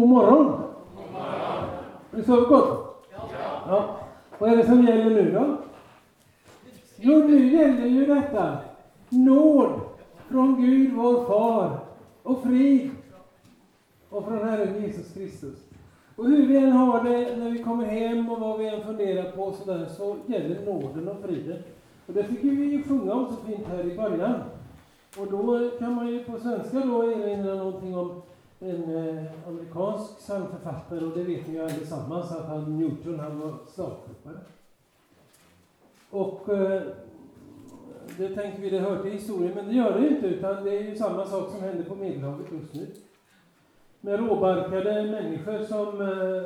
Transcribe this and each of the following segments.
God morgon! Har du sovit gott? Ja. Vad är det som gäller nu då? Jo, nu gäller ju detta nåd från Gud vår far och frid och från Herren Jesus Kristus. Och hur vi än har det när vi kommer hem och vad vi än funderar på så, där, så gäller nåden och friden. Och det fick vi ju sjunga om så fint här i början. Och då kan man ju på svenska då erinra någonting om en eh, amerikansk psalmförfattare och det vet ni ju allesammans att han Newton han var stavklubbare. Och eh, det tänker vi, det hör till historien, men det gör det inte utan det är ju samma sak som händer på Medelhavet just nu. Med råbarkade människor som eh,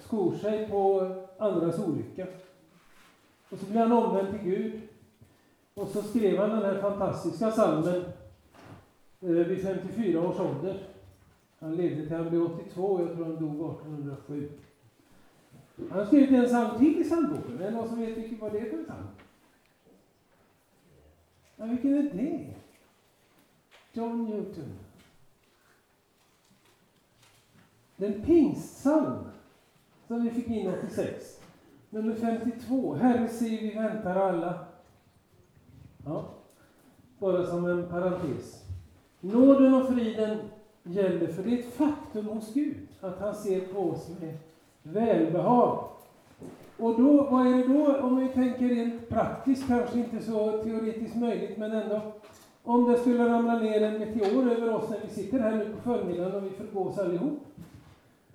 skor sig på andras olycka. Och så blir han omvänd till Gud. Och så skrev han den här fantastiska salmen eh, vid 54 års ålder. Han levde till han blev 82, jag tror han dog 1807. Han har skrivit en psalm till i psalmboken. Är det någon som vet vilken, var det är för psalm? Ja, vilken är det? John Newton. Den pingstpsalm som vi fick in 86. Nummer 52. Herre se, vi väntar alla. Ja, bara som en parentes. Nåden och friden gäller, för det är ett faktum hos Gud att han ser på oss med välbehag. Och då, vad är det då, om vi tänker rent praktiskt, kanske inte så teoretiskt möjligt, men ändå. Om det skulle ramla ner en meteor över oss när vi sitter här nu på förmiddagen och vi förgås allihop.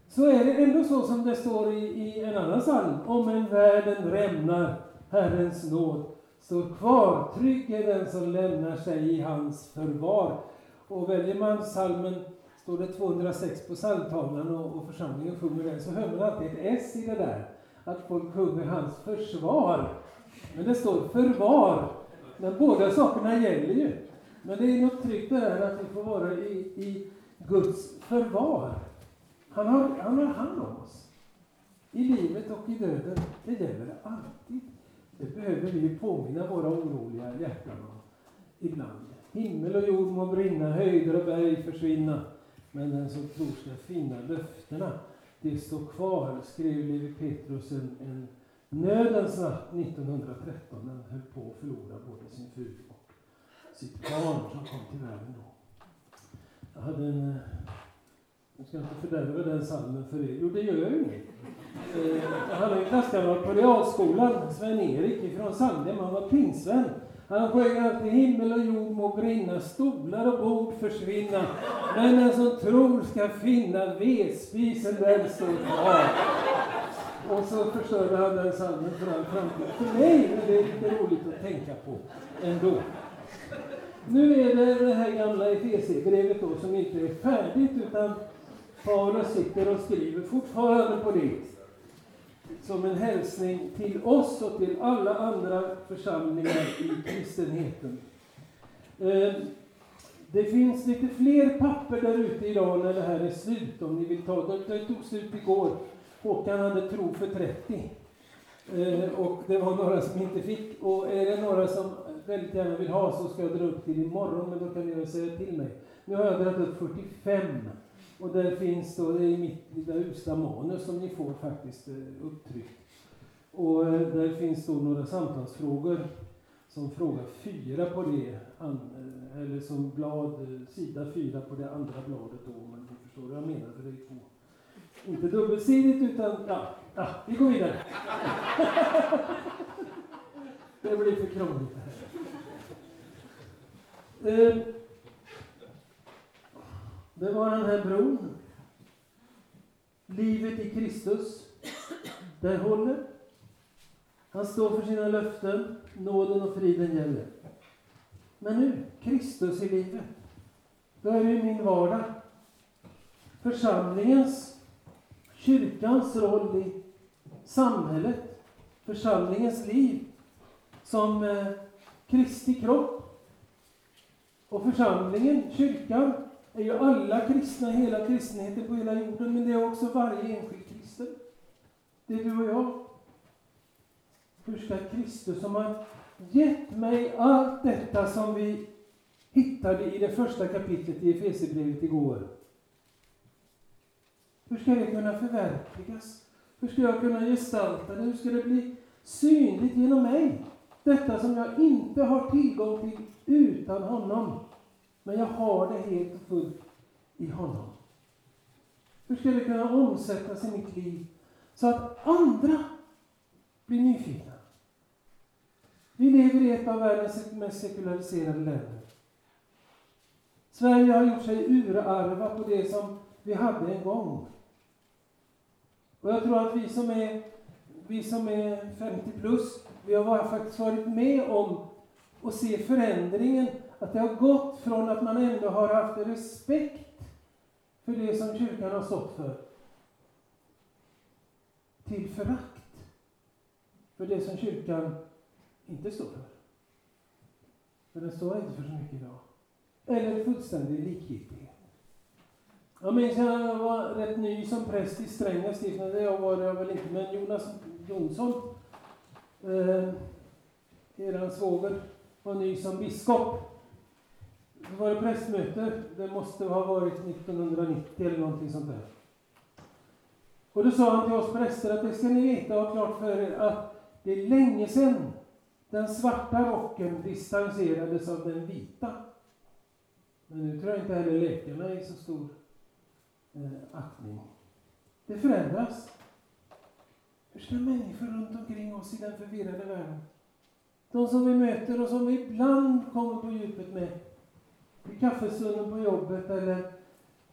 Så är det ändå så som det står i, i en annan psalm. Om en världen rämnar, Herrens nåd står kvar. Trygg är den som lämnar sig i hans förvar. Och väljer man psalmen, står det 206 på psalmtavlan och, och församlingen sjunger den, så hör man alltid ett S i det där. Att folk sjunger hans försvar. Men det står förvar. Men båda sakerna gäller ju. Men det är något tryggt det där att vi får vara i, i Guds förvar. Han har, han har hand om oss. I livet och i döden. Det gäller det alltid. Det behöver vi påminna våra oroliga hjärtan om ibland. Himmel och jord må brinna, höjder och berg försvinna. Men den som tror ska finna löftena, det står kvar, skrev Levi Petrus en, en nödens natt 1913. när Han höll på att förlora både sin fru och sitt barn som kom till världen då. Jag hade en eh, jag ska inte fördärva den salmen för er. Jo, det gör jag ju inget. Jag hade en klasskamrat på realskolan, Sven-Erik ifrån Sandhem. Han var pingsvän. Han sjöng alltid himmel och jord må brinna, stolar och bord försvinna. Men den som tror ska finna vedspisen, den står kvar. Och så förstörde han den psalmen för all framtid. För mig är det lite roligt att tänka på ändå. Nu är det det här gamla Efesierbrevet då som inte är färdigt utan Paulus sitter och skriver fortfarande på det. Som en hälsning till oss och till alla andra församlingar i kristenheten. Eh, det finns lite fler papper där ute idag när det här är slut, om ni vill ta det. Det tog slut igår. Håkan hade tro för 30. Eh, och det var några som inte fick. Och är det några som väldigt gärna vill ha så ska jag dra upp till imorgon, men då kan ni väl säga till mig. Nu har jag dragit upp 45. Och där finns då, det är mitt lilla usla manus som ni får faktiskt eh, upptryckt. Och eh, där finns då några samtalsfrågor som fråga fyra på det, eh, eller som blad, sida fyra på det andra bladet då, om man förstår vad jag menar, för det är två. Inte dubbelsidigt utan, ja, ja vi går vidare. det blir för krångligt det här. Det var den här bron. Livet i Kristus. Det håller. Han står för sina löften. Nåden och friden gäller. Men nu, Kristus i livet. Då är det min vardag. Församlingens, kyrkans roll i samhället. Församlingens liv som eh, Kristi kropp. Och församlingen, kyrkan, är ju alla kristna, hela kristenheten på hela jorden, men det är också varje enskild kristen. Det är du och jag. Hur ska Kristus, som har gett mig allt detta som vi hittade i det första kapitlet i Efesierbrevet igår. Hur ska det kunna förverkligas? Hur ska jag kunna gestalta det? Hur ska det bli synligt genom mig? Detta som jag inte har tillgång till utan honom. Men jag har det helt och fullt i honom. Hur ska det kunna omsättas i mitt liv så att andra blir nyfikna? Vi lever i ett av världens mest sekulariserade länder. Sverige har gjort sig urarva på det som vi hade en gång. Och jag tror att vi som är, vi som är 50 plus, vi har faktiskt varit med om att se förändringen. Att det har gått från att man ändå har haft respekt för det som kyrkan har stått för, till förakt för det som kyrkan inte står för. För den står inte för så mycket idag. Eller fullständig likgiltighet. Jag minns jag var rätt ny som präst i Strängnäs stift, det var jag väl inte, men Jonas Jonsson, eh, eran svåger, var ny som biskop. Var det prästmöte, det måste ha varit 1990 eller någonting sånt där. Och då sa han till oss präster att det ska ni veta och ha klart för er att det är länge sedan den svarta rocken distanserades av den vita. Men nu tror jag inte heller läkarna är så stor eh, aktning. Det förändras. Hur ska människor runt omkring oss i den förvirrade världen, de som vi möter och som vi ibland kommer på djupet med, i kaffestunden på jobbet eller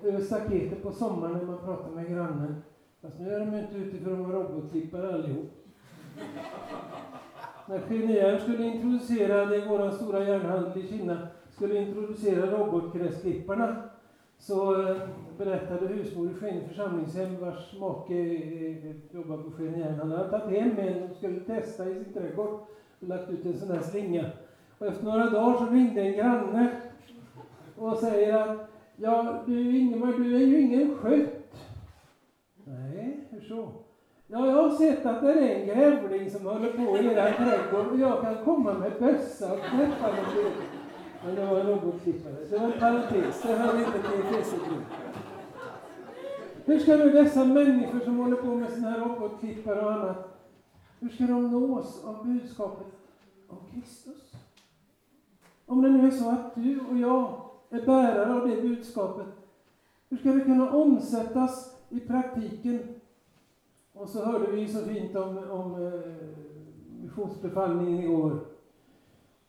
över staketet på sommaren när man pratar med grannen. Fast nu är de inte ute för att vara robotklippare allihop. När Genier skulle introducera, det är vår stora järnhandel i Kina, skulle introducera robotgräsklipparna så eh, berättade husmor i Skene församlingshem vars make eh, jobbar på Skene han hade tagit hem en och skulle testa i sin trädgård och lagt ut en sån här slinga. Och efter några dagar så ringde en granne och säger att ja, du Ingemar, du är ju ingen skött. Nej, hur så? Ja, jag har sett att det är en grävling som håller på i er trädgård och jag kan komma med bössa och träffa dem. Men det var en robotklippare. Det var en parentes, det hör inte till Efesierbrevet. Hur ska nu dessa människor som håller på med sådana här robotklippare och annat, hur ska de nås av budskapet om Kristus? Om det nu är så att du och jag är bärare av det budskapet, hur ska det kunna omsättas i praktiken? Och så hörde vi så fint om, om eh, missionsbefallningen igår.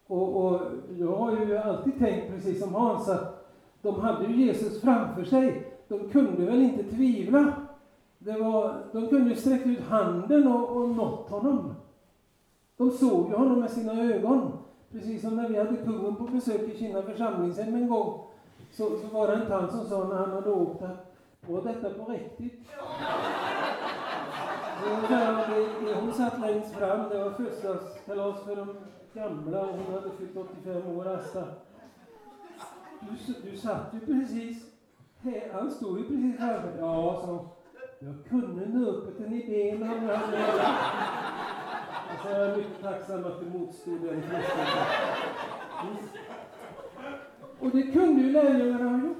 Och, och, jag har ju alltid tänkt, precis som Hans, att de hade ju Jesus framför sig. De kunde väl inte tvivla. Det var, de kunde ju sträcka ut handen och, och nått honom. De såg ju honom med sina ögon. Precis som när vi hade kungen på besök i Kina församlingshem en gång. Så, så var det en tant som sa när han hade åkt att var detta på riktigt? Det, hon satt längst fram, det var födelsedagskalas för de gamla och hon hade fyllt 85 år, Asta. Du, du satt ju precis här, han stod ju precis framför Ja, så jag kunde nå upp den i benen. Så jag är mycket tacksam att du motstod den frestelsen. Och det kunde ju lärjungarna ha gjort.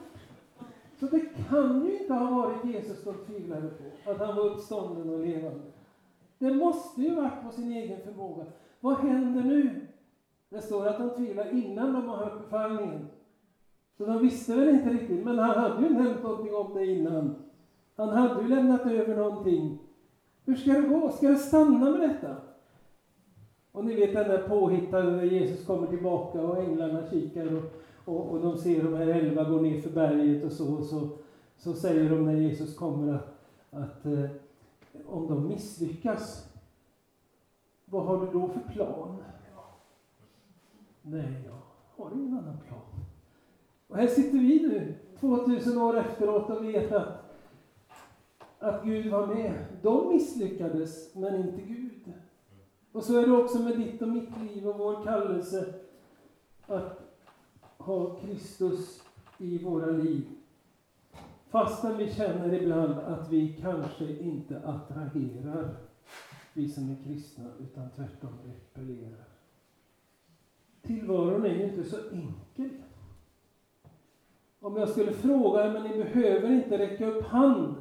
Så det kan ju inte ha varit Jesus de tvivlade på, att han var uppstånden och levande. Det måste ju varit på sin egen förmåga. Vad händer nu? Det står att de tvivlar innan de har hört befallningen. Så de visste väl inte riktigt, men han hade ju nämnt någonting om det innan. Han hade ju lämnat över någonting. Hur ska det gå? Ska det stanna med detta? Och ni vet den där påhittade när Jesus kommer tillbaka och änglarna kikar och, och, och de ser de här elva gå ner för berget och så, och så, så säger de när Jesus kommer att, att eh, om de misslyckas, vad har du då för plan? Nej, jag har ingen annan plan. Och här sitter vi nu, 2000 år efteråt och vet att, att Gud var med. De misslyckades, men inte Gud. Och så är det också med ditt och mitt liv och vår kallelse att ha Kristus i våra liv. Fastän vi känner ibland att vi kanske inte attraherar, vi som är kristna, utan tvärtom repellerar. Tillvaron är ju inte så enkel. Om jag skulle fråga, men ni behöver inte räcka upp hand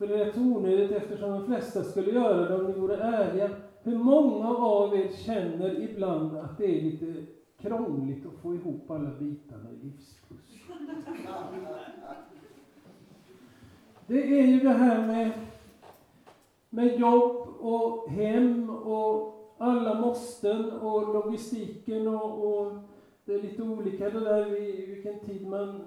för det är rätt onödigt eftersom de flesta skulle göra det om ni vore ärliga. Hur många av er känner ibland att det är lite krångligt att få ihop alla bitarna i livspusslet? Det är ju det här med, med jobb och hem och alla måsten och logistiken och, och det är lite olika det där vilken tid man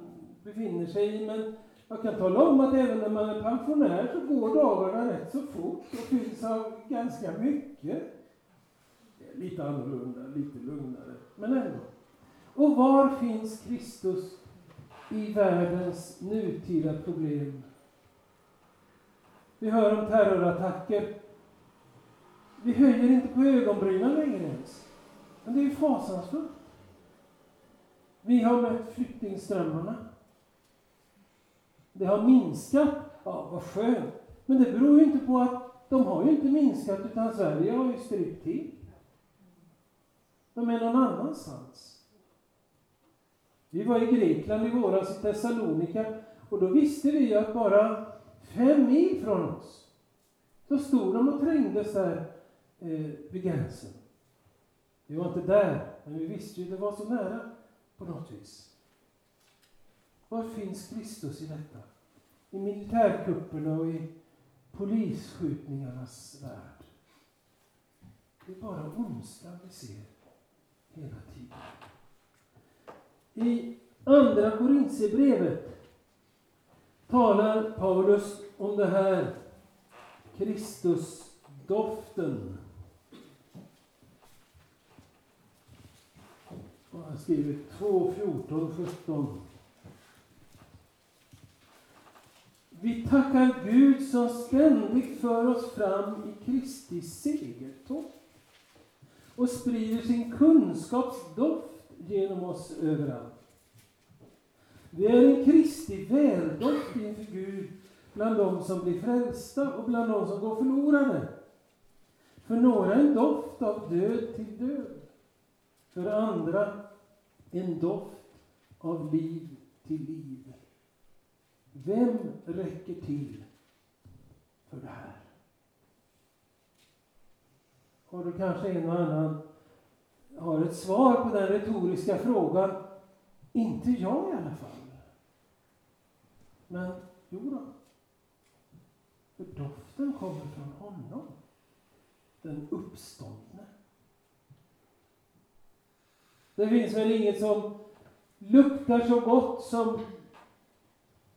befinner sig i. Men jag kan tala om att även när man är pensionär så går dagarna rätt så fort och fylls av ganska mycket. Lite annorlunda, lite lugnare, men ändå. Och var finns Kristus i världens nutida problem? Vi hör om terrorattacker. Vi höjer inte på ögonbrynen längre ens. Men det är ju fasansfullt. Vi har mött flyktingströmmarna. Det har minskat. Ja, vad skönt. Men det beror ju inte på att de har ju inte minskat, utan Sverige har ju strypt till. De är någon annanstans. Vi var i Grekland i våras, i Thessalonika, och då visste vi att bara fem mil från oss, så stod de och trängdes där eh, vid gränsen. Vi var inte där, men vi visste ju, det var så nära på något vis. Var finns Kristus i detta? I militärkupperna och i polisskjutningarnas värld. Det är bara ondskan vi ser hela tiden. I Andra Korintierbrevet talar Paulus om det här Kristusdoften. Han skriver 2, 14, 17. Vi tackar Gud som ständigt för oss fram i Kristi segertåg och sprider sin kunskapsdoft genom oss överallt. Vi är en Kristi väldoft inför Gud bland dem som blir frälsta och bland dem som går förlorade. För några en doft av död till död, för andra en doft av liv till liv. Vem räcker till för det här? Och då kanske en och annan har ett svar på den retoriska frågan. Inte jag i alla fall. Men jo då. För doften kommer från honom. Den uppståndne. Det finns väl inget som luktar så gott som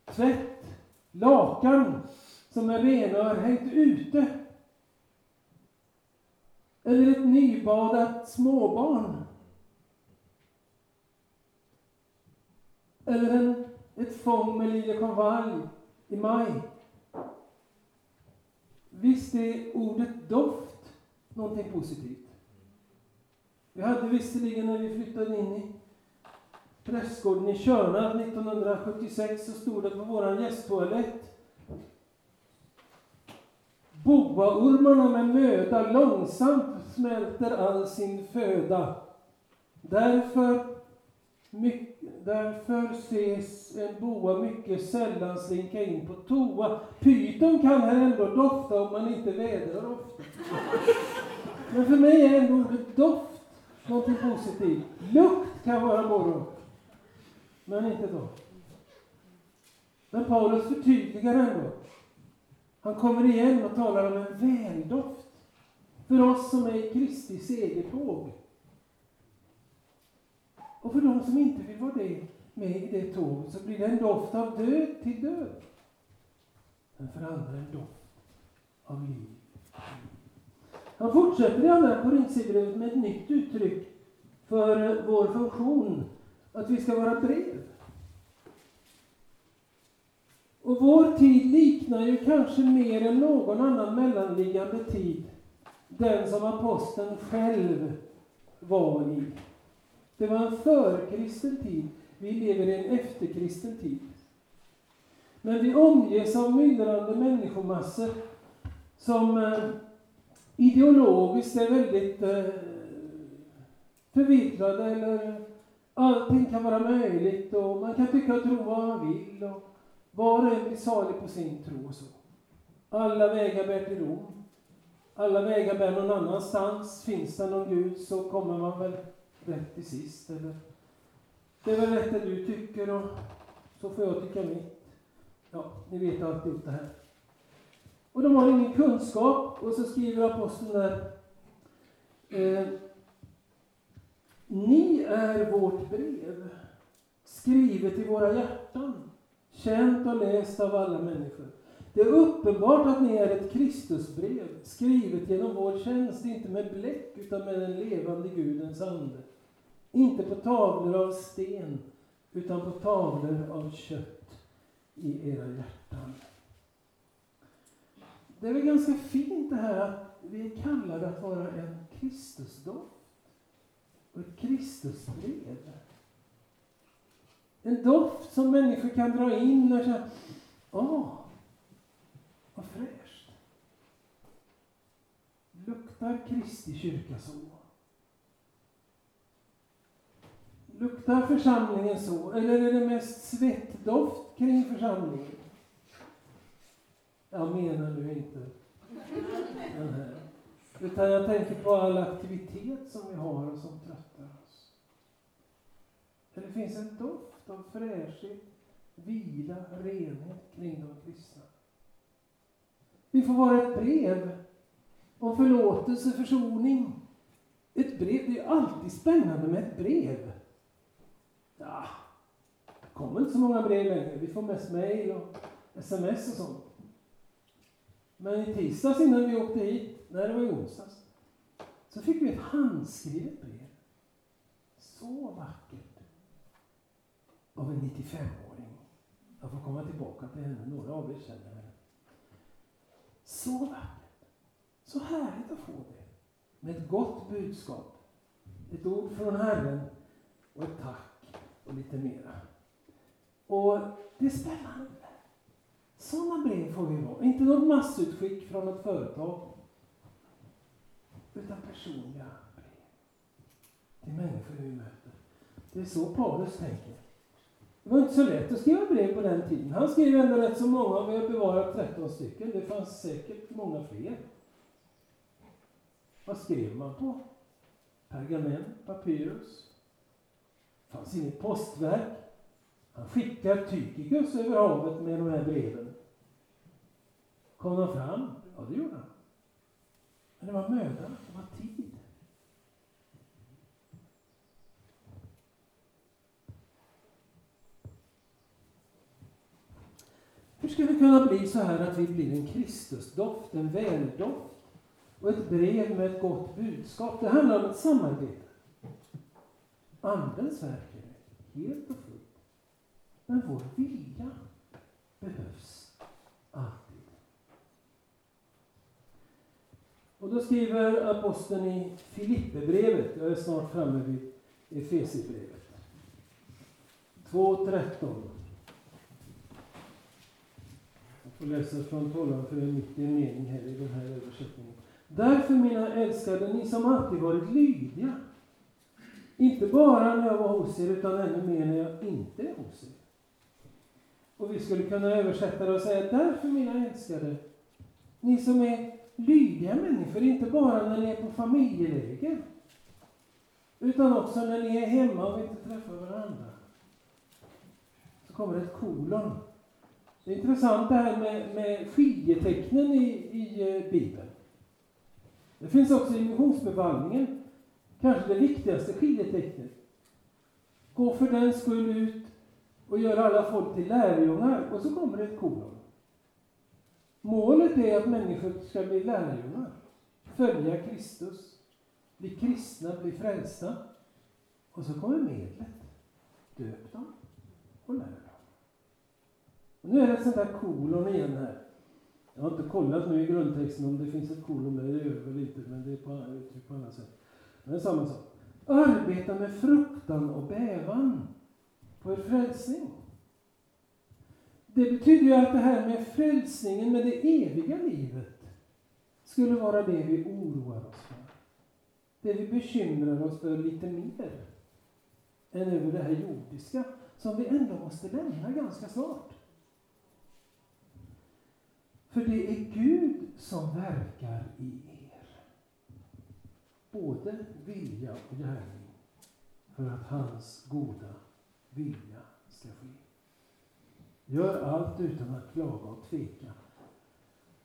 tvätt, lakan som är rena och hängt ute. Eller ett nybadat småbarn. Eller en, ett fång med liljekonvalj i maj. Visst är ordet doft någonting positivt. Vi hade visserligen när vi flyttade in i prästgården i Tjörnarp 1976 så stod det på våran gästtoalett Boaormarna med möda långsamt smälter all sin föda. Därför, mycket, därför ses en boa mycket sällan slinka in på toa. Pyton kan här ändå dofta om man inte vädrar ofta. Men för mig är ändå ordet doft någonting positivt. Lukt kan vara morgon men inte då. Men Paulus förtydligar ändå. Han kommer igen och talar om en väldoft för oss som är i Kristi segertåg. Och för de som inte vill vara det, med i det tåget så blir det en doft av död till död. Men för andra en doft av liv. Han fortsätter i andra Korinthierbrevet med ett nytt uttryck för vår funktion att vi ska vara brev. Och vår tid liknar ju kanske mer än någon annan mellanliggande tid den som aposteln själv var i. Det var en förkristen tid. Vi lever i en efterkristen tid. Men vi omges av myllrande människomassor som eh, ideologiskt är väldigt eh, förvirrade eller Allting kan vara möjligt och man kan tycka och tro vad man vill. Och var och en blir salig på sin tro och så. Alla vägar bär till Rom. Alla vägar bär någon annanstans. Finns det någon Gud så kommer man väl rätt till sist. Eller? Det är väl rätt det du tycker och så får jag tycka mitt. Ja, ni vet alltihop det här. Och de har ingen kunskap. Och så skriver aposteln där. Eh, ni är vårt brev, skrivet i våra hjärtan, känt och läst av alla människor. Det är uppenbart att ni är ett Kristusbrev, skrivet genom vår tjänst, inte med bläck, utan med den levande Gudens ande. Inte på tavlor av sten, utan på tavlor av kött i era hjärtan. Det är väl ganska fint det här att vi är kallade att vara en Kristusdoft och ett Kristusbrev. En doft som människor kan dra in och känna, åh, vad fräscht. Luktar Kristi kyrka så? Luktar församlingen så? Eller är det mest svettdoft kring församlingen? Jag menar nu inte den här. Utan jag tänker på all aktivitet som vi har och som tröttar. För det finns en doft av fräschhet, vila, renhet kring de kristna. Vi får vara ett brev om förlåtelse, försoning. Ett brev, det är alltid spännande med ett brev. Ja, det kommer inte så många brev längre. Vi får mest mejl och sms och sånt. Men i tisdags innan vi åkte hit, när det var i onsdags, så fick vi ett handskrivet brev. Så vackert. Av en 95-åring. Jag får komma tillbaka till henne, några av er känner henne. Så vackert. Så härligt att få det. Med ett gott budskap. Ett ord från Herren och ett tack och lite mera. Och det är spännande. Sådana brev får vi ha. Inte något massutskick från ett företag. Utan personliga brev. Till människor vi möter. Det är så Paulus tänker. Det var inte så lätt att skriva brev på den tiden. Han skrev ändå rätt så många, vi har bevarat 13 stycken. Det fanns säkert många fler. Vad skrev man på? Pergament, papyrus. Det fanns inget postverk. Han skickar Tychicus över havet med de här breven. Kom de fram? Ja, det gjorde han. Men det var möda, det var tid. Hur ska det kunna bli så här att vi blir en Kristusdoft, en väldoft och ett brev med ett gott budskap? Det handlar om ett samarbete. Andens verk är helt och fullt. Men vår vilja behövs alltid. Och då skriver aposteln i Filipperbrevet, jag är snart framme vid Efesierbrevet, 2.13. Jag läser från 12 för en mening här i den här översättningen. Därför mina älskade, ni som alltid varit lydiga, inte bara när jag var hos er, utan ännu mer när jag inte är hos er. Och vi skulle kunna översätta det och säga, därför mina älskade, ni som är lydiga människor, inte bara när ni är på familjeläger, utan också när ni är hemma och inte träffar varandra. Så kommer det ett kolon. Det är intressant det här med, med skiljetecknen i, i eh, Bibeln. Det finns också i missionsbefallningen, kanske det viktigaste skiljetecknet. Gå för den skull ut och gör alla folk till lärjungar. Och så kommer det ett kolon. Målet är att människor ska bli lärjungar, följa Kristus, bli kristna, bli frälsta. Och så kommer medlet. Döp dem och lär dem nu är det ett sånt där kolon igen här. Jag har inte kollat nu i grundtexten om det finns ett kolon där, det gör det väl inte, men det är på, uttryck på annat sätt. Men det är samma sak. Arbeta med fruktan och bävan på er frälsning. Det betyder ju att det här med frälsningen, med det eviga livet, skulle vara det vi oroar oss för. Det vi bekymrar oss för lite mer än över det här jordiska, som vi ändå måste lämna ganska snart. För det är Gud som verkar i er. Både vilja och gärning för att hans goda vilja ska ske. Gör allt utan att klaga och tveka.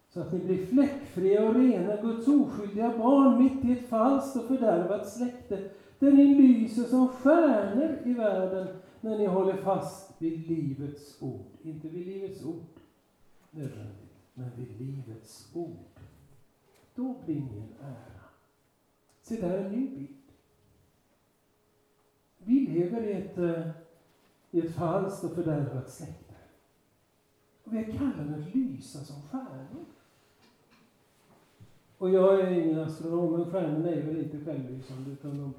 Så att ni blir fläckfria och rena, Guds oskyldiga barn mitt i ett falskt och fördärvat släkte, där ni lyser som stjärnor i världen när ni håller fast vid livets ord. Inte vid livets ord nödvändigt, men vid livets ord. Då blir ni en ära. Se där är en ny bild. Vi lever i ett, eh, i ett falskt och fördärvat släkte. Och vi är kallade att lysa som stjärnor. Och jag är ingen astronom, men stjärnorna är väl inte självlysande, utan de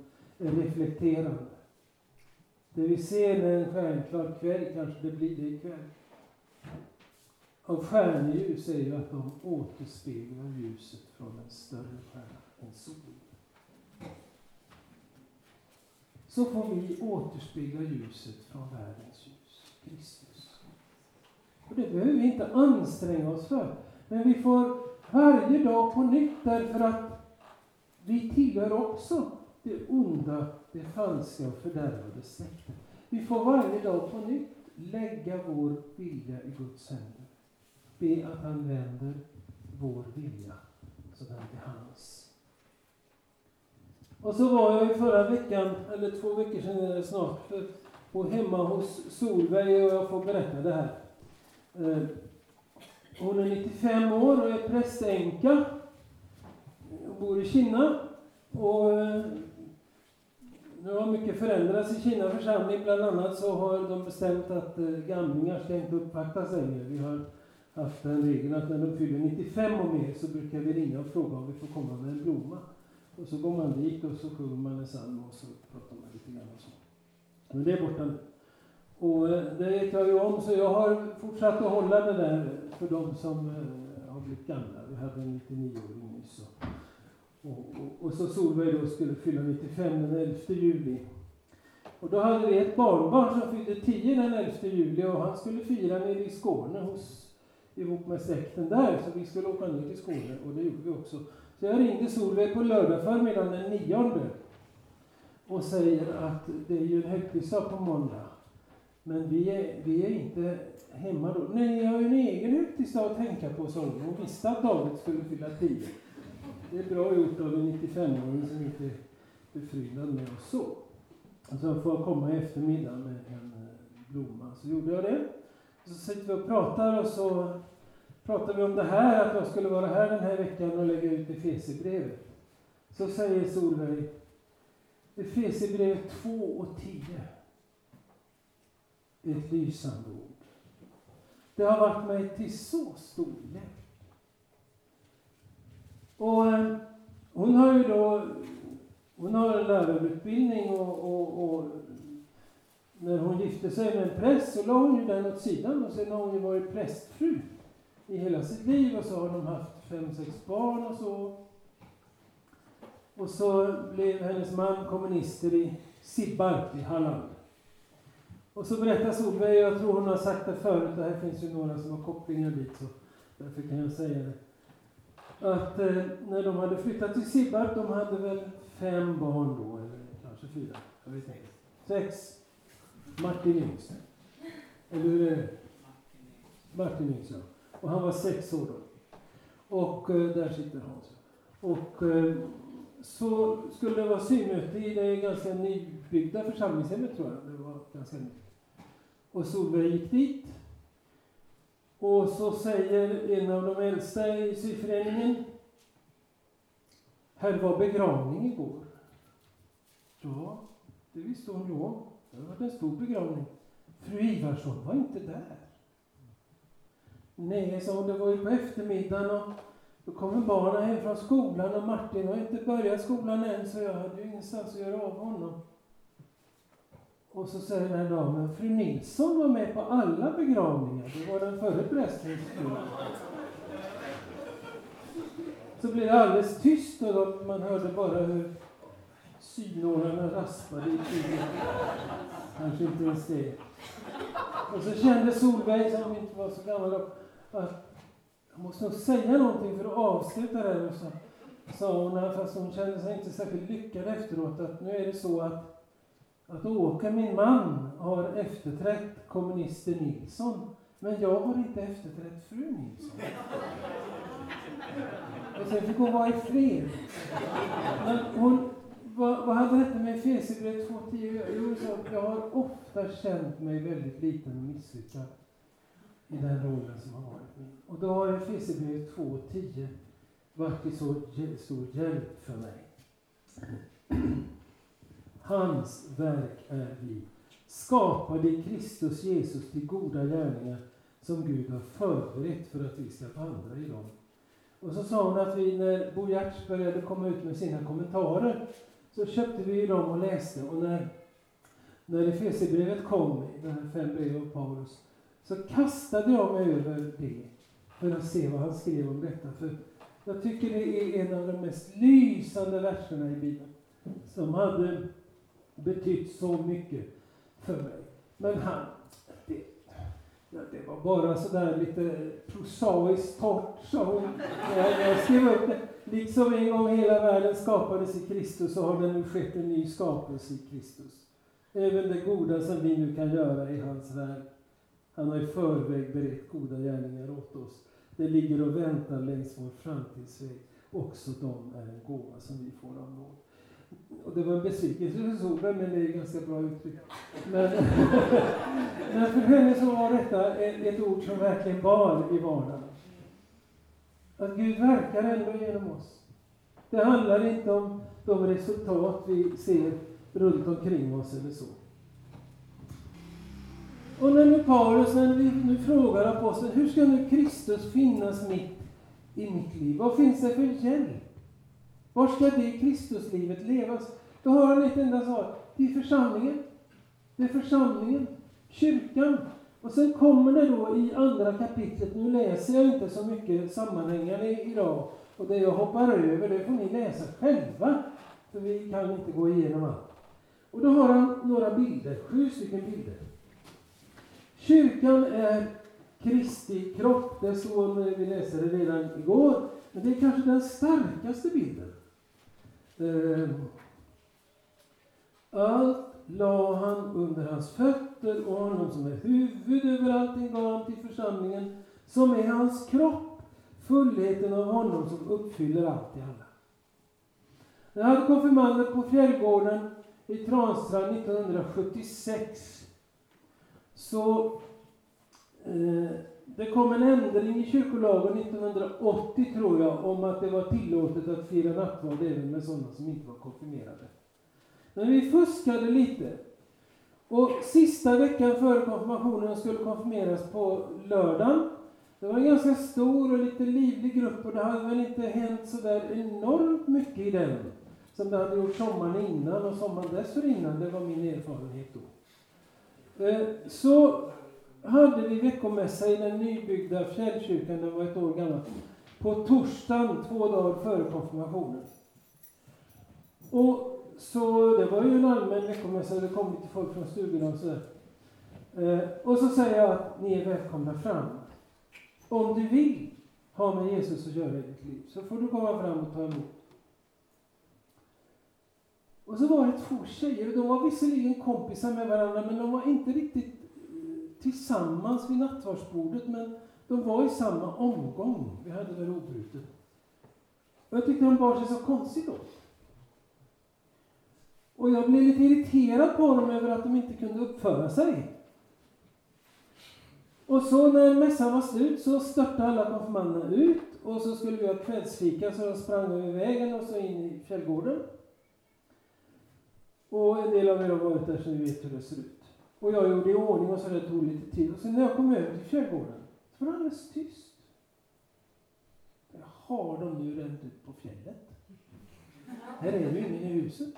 är reflekterande. Det vi ser en stjärnklar kväll, kanske det blir det ikväll. Och stjärnljus är ju att de återspeglar ljuset från en större stjärna, än solen. Så får vi återspegla ljuset från världens ljus, Kristus. Och det behöver vi inte anstränga oss för. Men vi får varje dag på nytt därför att vi tillhör också det onda, det falska och fördärvade släktet. Vi får varje dag på nytt lägga vår vilja i Guds händer. Be att han vänder vår vilja så den blir hans. Och så var jag i förra veckan, eller två veckor sedan är det snart, på hemma hos Solveig och jag får berätta det här. Eh, hon är 95 år och är prästänka. Hon bor i Kina. Och eh, nu har mycket förändrats i Kina församling. Bland annat så har de bestämt att eh, gamlingar ska inte uppvaktas längre. Vi har haft den regeln att när de fyller 95 och mer så brukar vi ringa och fråga om vi får komma med en blomma. Och så går man dit och så sjunger man en psalm och så pratar man lite grann och så. Men det är borta nu. Och eh, det vet jag ju om, så jag har fortsatt att hålla det där för de som eh, har blivit gamla. Vi hade en 99-åring nyss. Och, och, och, så Solveig då skulle fylla 95 den 11 juli. Och då hade vi ett barnbarn som fyllde 10 den 11 juli och han skulle fira nere i Skåne hos, ihop med släkten där. Så vi skulle åka ner till Skåne och det gjorde vi också. Så jag ringde Solveig på lördag förmiddagen den 9 och säger att det är ju en högtidsdag på måndag. Men vi är, vi är inte hemma då. Nej, jag har ju en egen högtidsdag att tänka på, sa hon. Hon visste att David skulle fylla 10. Det är bra gjort av en 95-åring som inte är befryndad med oss så. Så får jag komma i eftermiddag med en eh, blomma. Så gjorde jag det. Så sitter vi och pratar och så pratar vi om det här, att jag skulle vara här den här veckan och lägga ut Efesierbrevet. Så säger Solveig, Efesierbrevet 2 och 10 ett lysande ord. Det har varit mig till så stor hjälp. Och eh, hon har ju då hon har en lärarutbildning och, och, och, när hon gifte sig med en präst så la hon ju den åt sidan och sen har hon ju varit prästfru i hela sitt liv och så har de haft fem, sex barn och så. Och så blev hennes man kommunister i Sibbarp i Halland. Och så berättar Solveig, jag tror hon har sagt det förut, det här finns ju några som har kopplingar dit, så därför kan jag säga det. Att eh, när de hade flyttat till Sibbarp, de hade väl fem barn då, eller kanske fyra, jag vet inte. Sex. Martin Nilsson. Eller hur är det? Martin Nilsson. ja. Och han var sex år då. Och eh, där sitter Hans. Och eh, så skulle det vara synmöte i det ganska nybyggda församlingshemmet tror jag. Det var ganska nytt. Och Solveig gick dit. Och så säger en av de äldsta i syföreningen. Här var begravning igår. Ja, det visste hon då. Det hade varit en stor begravning. Fru Ivarsson var inte där. Nej, sa hon, det var ju på eftermiddagen och då kommer barnen hem från skolan och Martin har inte börjat skolan än så jag hade ju ingenstans att göra av honom. Och så säger den här damen, fru Nilsson var med på alla begravningar. Det var den förre prästen. Så blev det alldeles tyst och man hörde bara hur synålarna raspade i tiden. Kanske inte ens det. Och så kände Solveig, som inte var så gammal, att måste nog säga någonting för att avsluta det här. Och så sa hon, fast hon kände sig inte särskilt lyckad efteråt, att nu är det så att, att Åke, min man, har efterträtt kommunister Nilsson. Men jag har inte efterträtt fru Nilsson. Och sen fick hon vara i fred. Men hon, vad, vad hade detta med Efesierbrevet 2.10 Jo, jag har ofta känt mig väldigt liten och misslyckad i den rollen som har varit min. Och då har Efesierbrevet 2.10 varit till så stor hjälp för mig. Hans verk är vi, skapade i Kristus Jesus till goda gärningar som Gud har förberett för att vi ska vandra i dem. Och så sa hon att vi, när Bo Giertz började komma ut med sina kommentarer, så köpte vi dem och läste. Och när, när Efesierbrevet kom, de här fem breven av Paulus, så kastade jag mig över det för att se vad han skrev om detta. För jag tycker det är en av de mest lysande verserna i Bibeln, som hade betytt så mycket för mig. Men han, det, ja, det var bara sådär lite prosaiskt torrt, sa hon. när jag skrev upp det. Liksom en gång hela världen skapades i Kristus så har det nu skett en ny skapelse i Kristus. Även det goda som vi nu kan göra i hans värld. Han har i förväg berett goda gärningar åt oss. Det ligger och väntar längs vår framtidsväg. Också de är en gåva som vi får av nåd. Och det var en besvikelse för Solveig, men det är ganska bra uttryck. Men, men för henne så var detta ett ord som verkligen bar i vardagen. Att Gud verkar ändå genom oss. Det handlar inte om de resultat vi ser runt omkring oss eller så. Och när nu Paulus, när vi nu frågar aposteln, hur ska nu Kristus finnas mitt i mitt liv? Vad finns det för hjälp? Var ska det Kristuslivet levas? Då har han ett enda svar. Det är församlingen. Det är församlingen. Kyrkan. Och sen kommer det då i andra kapitlet, nu läser jag inte så mycket sammanhängande idag, och det jag hoppar över, det får ni läsa själva, för vi kan inte gå igenom allt. Och då har han några bilder, sju stycken bilder. Kyrkan är Kristi kropp, det står när vi läste det redan igår, men det är kanske den starkaste bilden. Ehm. Allt la han under hans fötter och honom som är huvud över allting gav han till församlingen, som är hans kropp, fullheten av honom som uppfyller allt i alla. Jag hade konfirmander på Fjällgården i Transtrand 1976 så eh, det kom en ändring i kyrkolagen 1980, tror jag, om att det var tillåtet att fira nattvard även med sådana som inte var konfirmerade. Men vi fuskade lite. Och sista veckan före konfirmationen skulle konfirmeras på lördagen. Det var en ganska stor och lite livlig grupp och det hade väl inte hänt så där enormt mycket i den som det hade gjort sommaren innan och sommaren dessförinnan. Det var min erfarenhet då. Eh, så hade vi veckomässa i den nybyggda fjällkyrkan, den var ett år gammal, på torsdagen två dagar före konfirmationen. Och så det var ju en allmän veckomässa, det kom lite folk från stugorna och sådär. Eh, och så säger jag att ni är välkomna fram. Om du vill ha med Jesus att göra i ditt liv, så får du komma fram och ta emot. Och så var det två tjejer, de var visserligen kompisar med varandra, men de var inte riktigt eh, tillsammans vid nattvardsbordet, men de var i samma omgång. Vi hade väl obrutet. Och jag tyckte de bar sig så konstigt åt. Och jag blev lite irriterad på dem över att de inte kunde uppföra sig. Och så när mässan var slut så störtade alla konfirmanderna ut och så skulle vi ha kvällsfika så de sprang över vägen och så in i fjällgården. Och en del av er har varit där så ni vet hur det ser ut. Och jag gjorde i ordning och så det tog lite tid. Och sen när jag kom över till fjällgården så var det alldeles tyst. Har de nu ränt ut på fjället? Här är ju ingen i huset.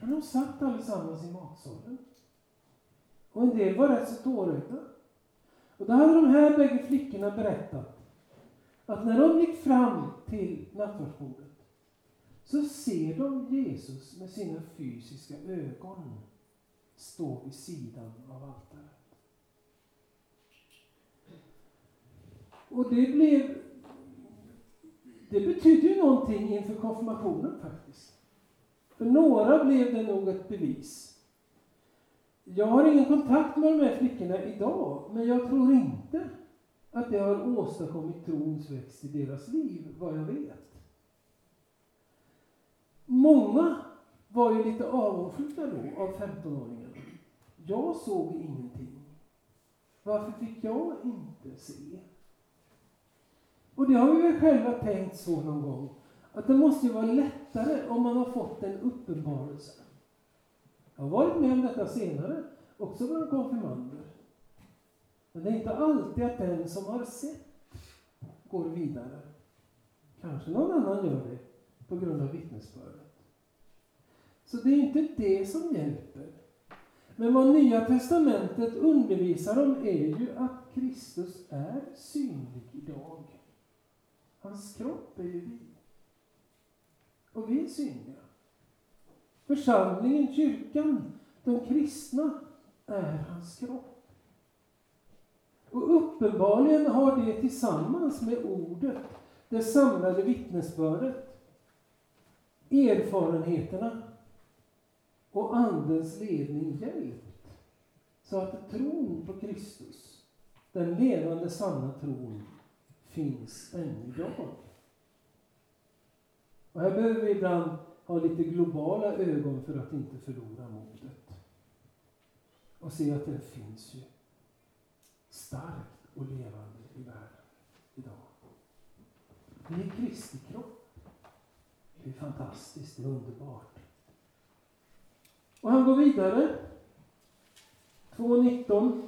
Men de satt allesammans i matsalen. Och en del var rätt så tårögda. Och då hade de här bägge flickorna berättat att när de gick fram till nattvardsbordet så ser de Jesus med sina fysiska ögon stå vid sidan av altaret. Och det blev... Det betydde ju någonting inför konfirmationen faktiskt. För några blev det nog ett bevis. Jag har ingen kontakt med de här flickorna idag, men jag tror inte att det har åstadkommit trons växt i deras liv, vad jag vet. Många var ju lite avundsjuka då, av 15-åringarna. Jag såg ingenting. Varför fick jag inte se? Och det har vi väl själva tänkt så någon gång, att det måste ju vara lättare om man har fått en uppenbarelse. Jag har varit med om detta senare, också bland konfirmander. Men det är inte alltid att den som har sett går vidare. Kanske någon annan gör det på grund av vittnesbördet. Så det är inte det som hjälper. Men vad Nya Testamentet undervisar om är ju att Kristus är synlig idag. Hans kropp är ju vi. Och vi är synliga. Församlingen, kyrkan, de kristna är hans kropp. Och uppenbarligen har det tillsammans med ordet, det samlade vittnesbördet, erfarenheterna och Andens ledning hjälpt så att tron på Kristus, den levande sanna tron, finns än idag. Och här behöver vi ibland ha lite globala ögon för att inte förlora modet. Och se att det finns ju starkt och levande i världen idag. Vi är Kristi kropp. Det är fantastiskt, det är underbart. Och han går vidare. 2.19.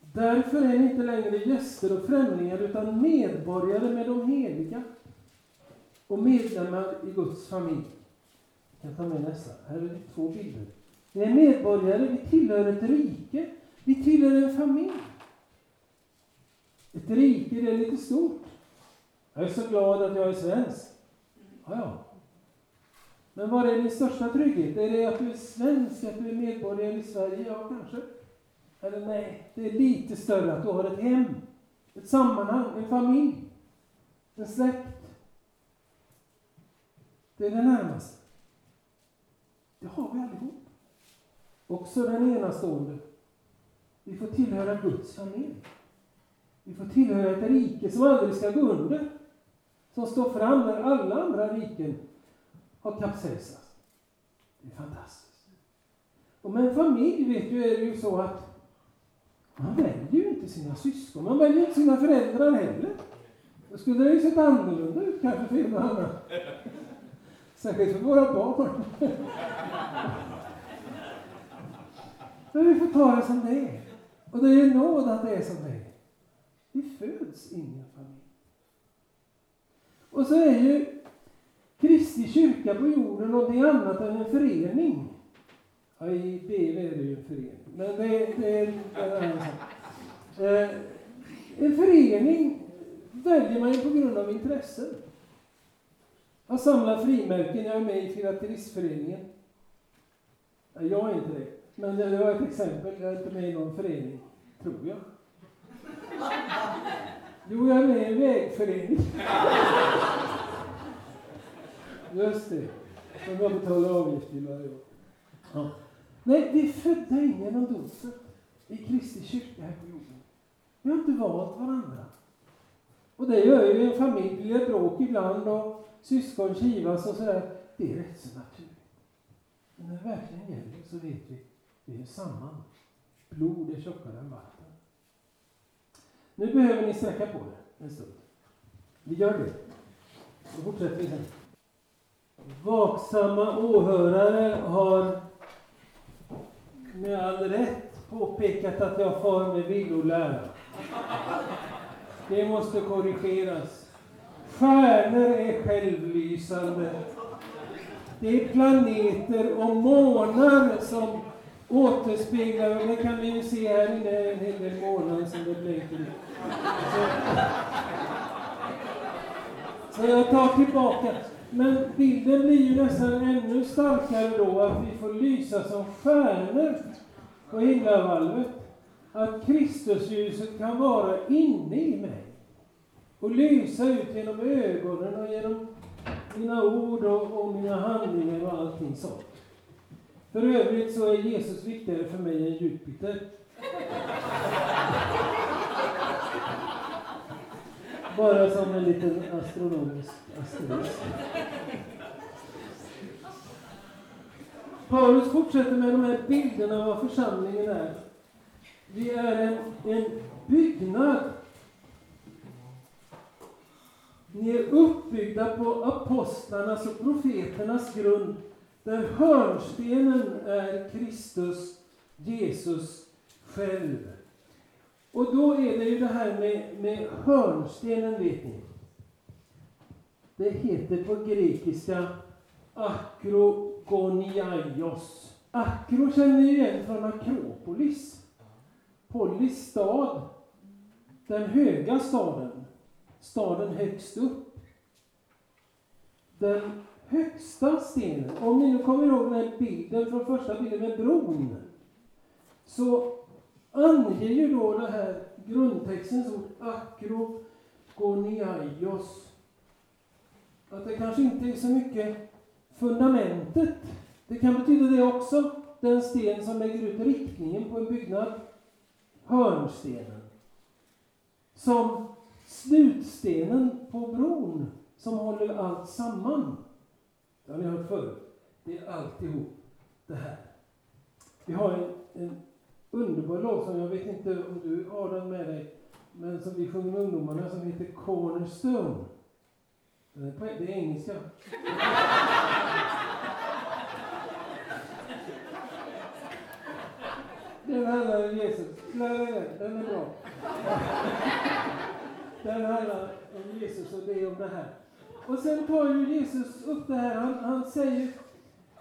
Därför är ni inte längre gäster och främlingar utan medborgare med de heliga och medlemmar i Guds familj. Jag kan ta med nästa. Här är två bilder. Vi är medborgare, vi tillhör ett rike, vi tillhör en familj. Ett rike, det är lite stort. Jag är så glad att jag är svensk. Ja, ja. Men vad är din största trygghet? Är det att du är svensk, att du är medborgare i Sverige? Ja, kanske. Eller nej, det är lite större att du har ett hem, ett sammanhang, en familj, en släkt. Det är det närmaste. Det har vi allihop. Också den enastående. Vi får tillhöra Guds familj. Vi får tillhöra ett rike som aldrig ska gå under. Som står fram när alla andra riken har kapsejsat. Det är fantastiskt. Och med en familj vet du, är det ju så att man väljer ju inte sina syskon. Man väljer inte sina föräldrar heller. Då skulle det ju sett annorlunda ut kanske för en och annan. Särskilt för våra barn. Men vi får ta det som det är. Och det är nåd att det är som det är. Vi föds in i en familj. Och så är ju Kristi kyrka på jorden någonting annat än en förening. Ja, i BV är det ju en förening, men det, det är en annan sak. Eh, en förening väljer man ju på grund av intressen. Jag samlar frimärken, jag är med i Filatelistföreningen. Jag är inte det, men det var ett exempel. Jag är inte med i någon förening, tror jag. Jo, jag är med i en vägförening. Just det. Som jag betalar avgift till varje år. Ja. Nej, vi är födda in genom dopet i Kristi kyrka här på jorden. Vi har inte valt varandra. Och det gör ju en familj, det blir bråk ibland och syskon kivas och sådär. Det är rätt så naturligt. Men när det verkligen gäller så vet vi, vi är samman. Blod är tjockare än vatten. Nu behöver ni sträcka på er en stund. Vi gör det. Då fortsätter vi sen. Vaksamma åhörare har med all rätt påpekat att jag far med villolära. Det måste korrigeras. Stjärnor är självlysande. Det är planeter och månar som återspeglar, och det kan vi ju se här inne, en hel del månar som det blänker så, så jag tar tillbaka. Men bilden blir ju nästan ännu starkare då, att vi får lysa som stjärnor på himlavalvet. Att Kristusljuset kan vara inne i mig och lysa ut genom ögonen och genom mina ord och, och mina handlingar och allting sånt. För övrigt så är Jesus viktigare för mig än Jupiter. Bara som en liten astronomisk asterisk. Paulus fortsätter med de här bilderna av vad församlingen är. Vi är en, en byggnad. Ni är uppbyggda på apostlarnas och profeternas grund, där hörnstenen är Kristus, Jesus själv. Och då är det ju det här med, med hörnstenen, vet ni. Det heter på grekiska akrogoniaios. Akro känner ni igen från Akropolis. Polis stad. Den höga staden. Staden högst upp. Den högsta stenen. Om ni nu kommer ihåg den här bilden från första bilden med bron. Så anger ju då det här grundtextens ord akrogoniaios att det kanske inte är så mycket fundamentet. Det kan betyda det också, den sten som lägger ut riktningen på en byggnad, hörnstenen. Som slutstenen på bron som håller allt samman. Det har ni hört förut. Det är alltihop det här. Vi har en, en underbar lovsång, jag vet inte om du har den med dig, men som vi sjunger med ungdomarna, som heter Cornerstone. Det är engelska. Den handlar om Jesus. Den är bra. Den handlar eh, om Jesus och det om det här. Och sen tar ju Jesus upp det här, han, han säger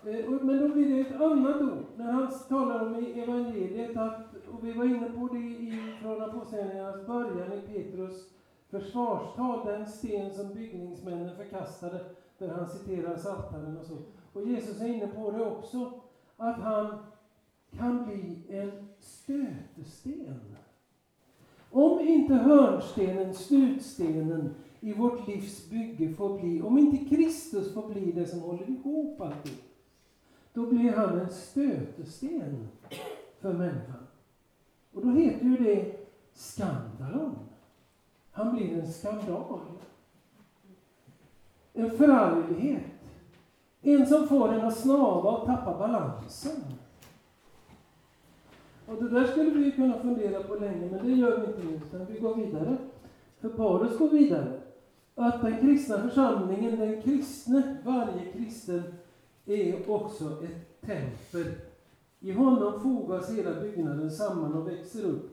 eh, men då blir det ett annat ord, när han talar om i evangeliet, att, och vi var inne på det i, från Apostlagärningarnas början i Petrus försvarstal, den sten som byggningsmännen förkastade, där han citerar Psaltaren och så. Och Jesus är inne på det också, att han kan bli en stötesten. Om inte hörnstenen, slutstenen i vårt livs bygge får bli, om inte Kristus får bli det som håller ihop allting, då blir han en stötesten för människan. Och då heter ju det skandalon. Han blir en skandal. En förarglighet. En som får en att snava och tappa balansen. Och det där skulle vi kunna fundera på länge, men det gör vi inte nu, utan vi går vidare. För Paulus går vidare. Att den kristna församlingen, den kristne, varje kristen, är också ett tempel. I honom fogas hela byggnaden samman och växer upp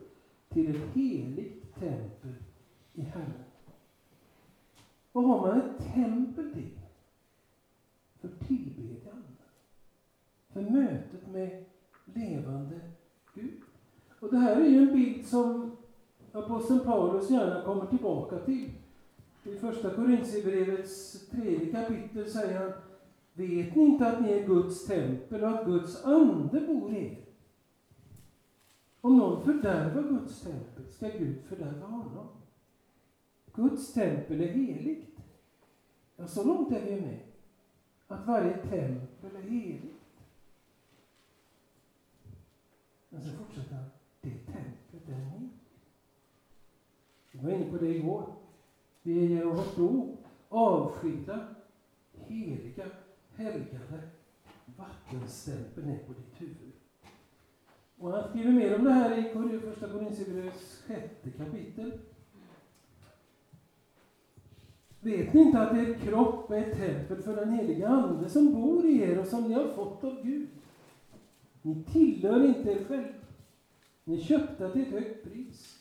till ett heligt tempel i Herren. Vad har man ett tempel till? För tillbedjan. För mötet med levande Mm. Och det här är ju en bild som aposteln Paulus gärna kommer tillbaka till. I första Korintierbrevets tredje kapitel säger han Vet ni inte att ni är Guds tempel och att Guds ande bor i er? Om någon fördärvar Guds tempel ska Gud fördärva honom. Guds tempel är heligt. Ja, så långt är vi med. Att varje tempel är heligt. Men så fortsätter han. Det templet är ni. Vi var inne på det igår. Vi är genom vårt blod avskilda, heliga helgade vattenstämpeln är på ditt huvud. Och han skriver mer om det här i första Korinthierbrevets sjätte kapitel. Vet ni inte att er kropp är ett tempel för den heliga Ande som bor i er och som ni har fått av Gud? Ni tillhör inte er själv. Ni köpte till ett högt pris.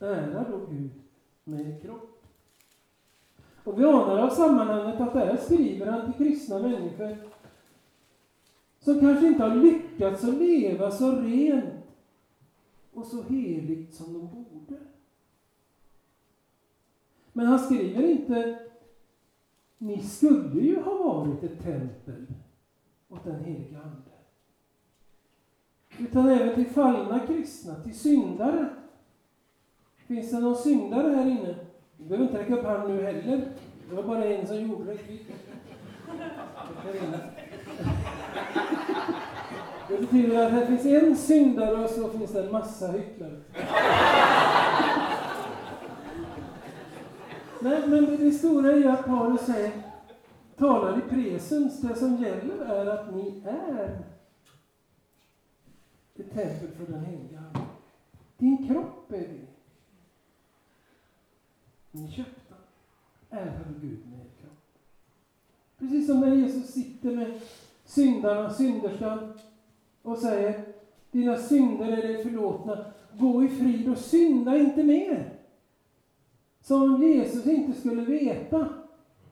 Ära då Gud med er kropp. Och vi anar av sammanhanget att där skriver han till kristna människor som kanske inte har lyckats att leva så rent och så heligt som de borde. Men han skriver inte ni skulle ju ha varit ett tempel åt den heliga Ande. Utan även till fallna kristna, till syndare. Finns det någon syndare här inne? Du behöver inte räcka upp handen nu heller. Det var bara en som gjorde det. Det betyder att här finns en syndare och så finns det en massa hycklare. Nej, men det stora är att Paulus säger, talar i presens. Det som gäller är att ni är ett tempel för den heliga Ande. Din kropp är det. Ni köpta. Ära Gud med er kropp. Precis som när Jesus sitter med syndarna, synderskan och säger Dina synder är dig förlåtna. Gå i frid och synda inte mer. Som om Jesus inte skulle veta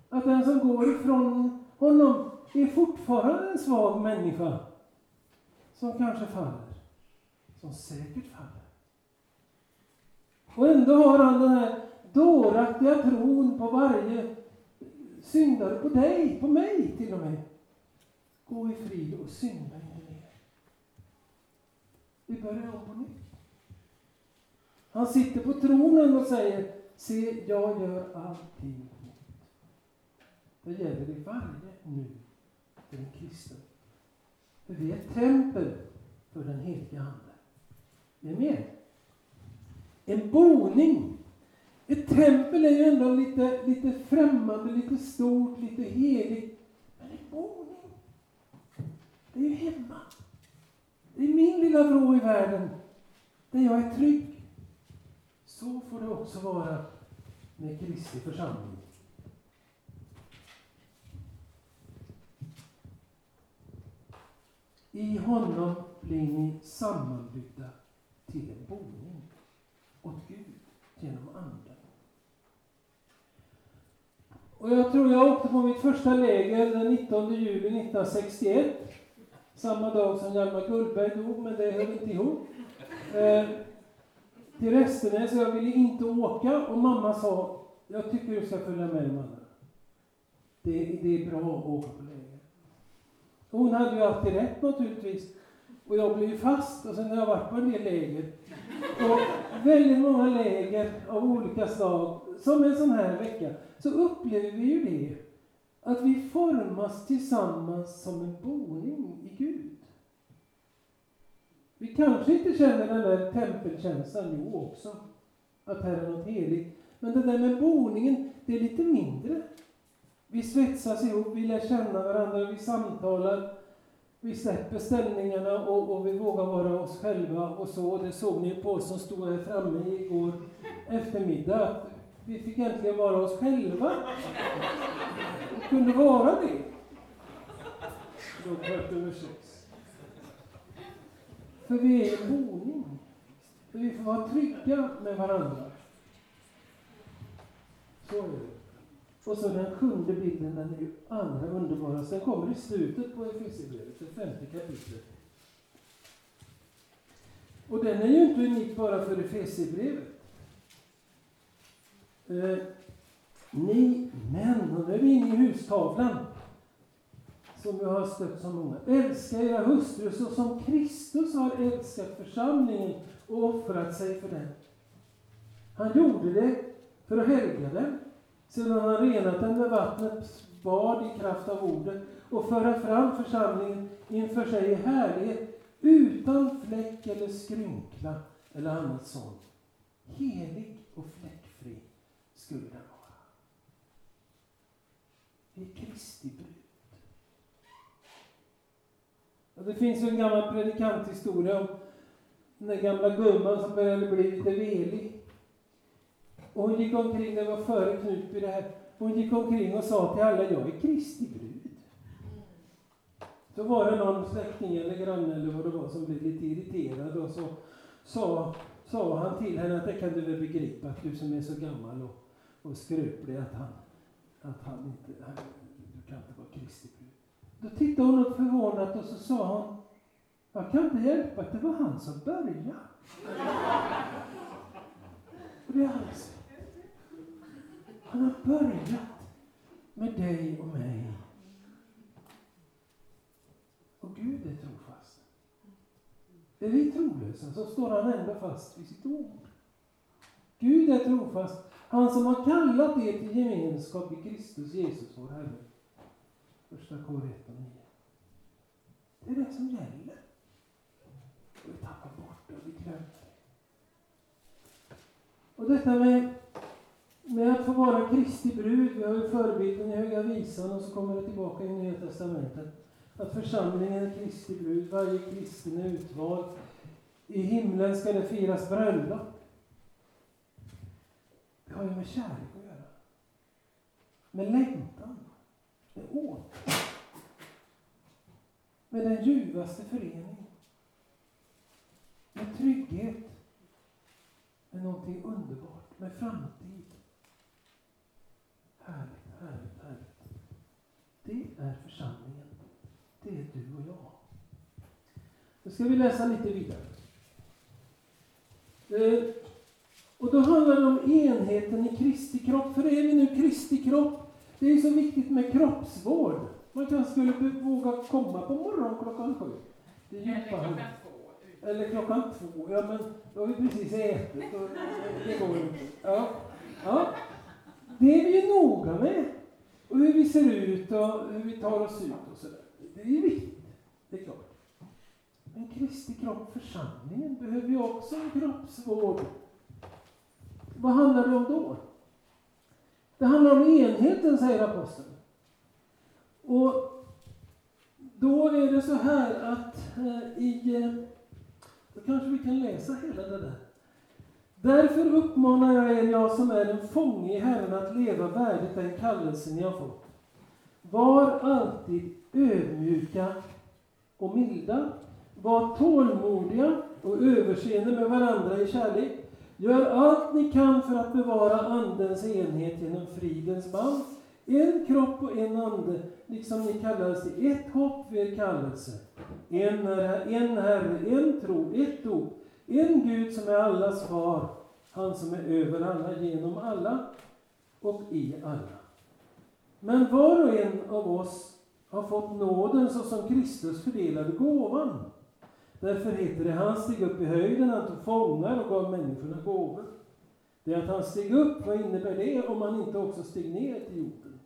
att den som går ifrån honom är fortfarande en svag människa som kanske faller, som säkert faller. Och ändå har han den här dåraktiga tron på varje syndare, på dig, på mig till och med. Gå i frid och synda inte mer. Vi börjar om på nytt. Han sitter på tronen och säger, se, jag gör allting nytt. Det gäller i varje nu för en kristen. För vi är ett tempel för den heliga Ande. Är ni med? En boning. Ett tempel är ju ändå lite, lite främmande, lite stort, lite heligt. Men en boning, det är ju hemma. Det är min lilla vrå i världen, där jag är trygg. Så får det också vara med Kristi församling. I honom blir ni sammanbyggda till en boning åt Gud genom Anden. Och jag tror jag åkte på mitt första läger den 19 juli 1961. Samma dag som Hjalmar Gullberg dog, men det höll inte ihop. Eh, till Restenäs, jag ville inte åka och mamma sa, jag tycker du ska följa med mamma. Det, det är bra att åka på läger. hon hade ju alltid rätt naturligtvis. Och jag blev ju fast och sen har jag varit på en del läger. Och väldigt många läger av olika slag, som en sån här vecka, så upplever vi ju det. Att vi formas tillsammans som en boning i Gud. Vi kanske inte känner den där tempelkänslan, nu också, att här är något heligt. Men det där med boningen, det är lite mindre. Vi svetsas ihop, vi lär känna varandra, vi samtalar, vi släpper ställningarna och, och, vi vågar vara oss själva och så. Det såg ni på oss som stod här framme igår eftermiddag. Att vi fick äntligen vara oss själva. Vi kunde vara det. Då över sex. För vi är en boning. För vi får vara trygga med varandra. Så är det. Och så den sjunde bilden, den är ju allra underbarast. Den kommer i slutet på Efesierbrevet, det femte kapitlet. Och den är ju inte unik bara för Efesierbrevet. Eh, ni män, och nu är vi inne i hustavlan, som jag har stött så många. Älska era hustrur så som Kristus har älskat församlingen och offrat sig för den. Han gjorde det för att helga den sedan han renat den med vattnets bad i kraft av ordet och föra fram församlingen inför sig i härlighet utan fläck eller skrynkla eller annat sånt. Helig och fläckfri skulle den vara. Det är Kristi brud. Och det finns en gammal predikanthistoria om den där gamla gumman som började bli lite velig. Och hon gick omkring, det var före Knutby det här, hon gick omkring och sa till alla, jag är Kristi brud. Så var det någon släkting eller granne eller vad det var som blev lite irriterad och så sa, sa han till henne att det kan du väl begripa att du som är så gammal och, och skröplig att han, att han inte, han, du kan inte vara Kristi brud. Då tittade hon upp förvånat och så sa hon, jag kan inte hjälpa att det var han som började. Och det är alltså han har börjat med dig och mig. Och Gud är trofast. Är vi trolösa så står han ändå fast vid sitt ord. Gud är trofast Han som har kallat er till gemenskap i Kristus Jesus vår Herre. Första Kor 1 och 9. Det är det som gäller. Och vi tappar bort det och vi glömmer det. Och detta med, med att få vara Kristi brud, vi har ju förebilden i Höga Visan och så kommer det tillbaka i Nya Testamentet. Att församlingen är Kristi brud, varje kristen är utvald. I himlen ska det firas bröllop. Det har ju med kärlek att göra. Med längtan. Med åt. Med den ljuvaste förening. Med trygghet. Med någonting underbart. Med framtid. Härligt, härligt, härligt. Det är församlingen. Det är du och jag. Nu ska vi läsa lite vidare. Eh, och då handlar det om enheten i Kristi kropp. För är vi nu Kristi kropp, det är så viktigt med kroppsvård. Man kanske skulle våga komma på morgonen klockan sju. Det Eller klockan två. Eller klockan två. Ja, men då har vi precis ätit. Och det går inte. Ja. Ja. Det är vi ju noga med. Och hur vi ser ut och hur vi tar oss ut och sådär. Det är ju viktigt. Det är klart. Men Kristi kropp, församlingen, behöver ju också en kroppsvård. Vad handlar det om då? Det handlar om enheten, säger aposteln. Och då är det så här att eh, i... Eh, då kanske vi kan läsa hela det där. Därför uppmanar jag er, jag som är en fånge i Herren, att leva värdigt den kallelse ni har fått. Var alltid ödmjuka och milda. Var tålmodiga och överseende med varandra i kärlek. Gör allt ni kan för att bevara Andens enhet genom fridens band. En kropp och en ande, liksom ni kallades till ett hopp vid er kallelse. En, en Herre, en tro, ett dop, en Gud som är allas far, han som är över alla, genom alla och i alla. Men var och en av oss har fått nåden så som Kristus fördelade gåvan. Därför heter det, han steg upp i höjden, han tog fångar och gav människorna gåvor. Det att han steg upp, vad innebär det om han inte också steg ner till jorden?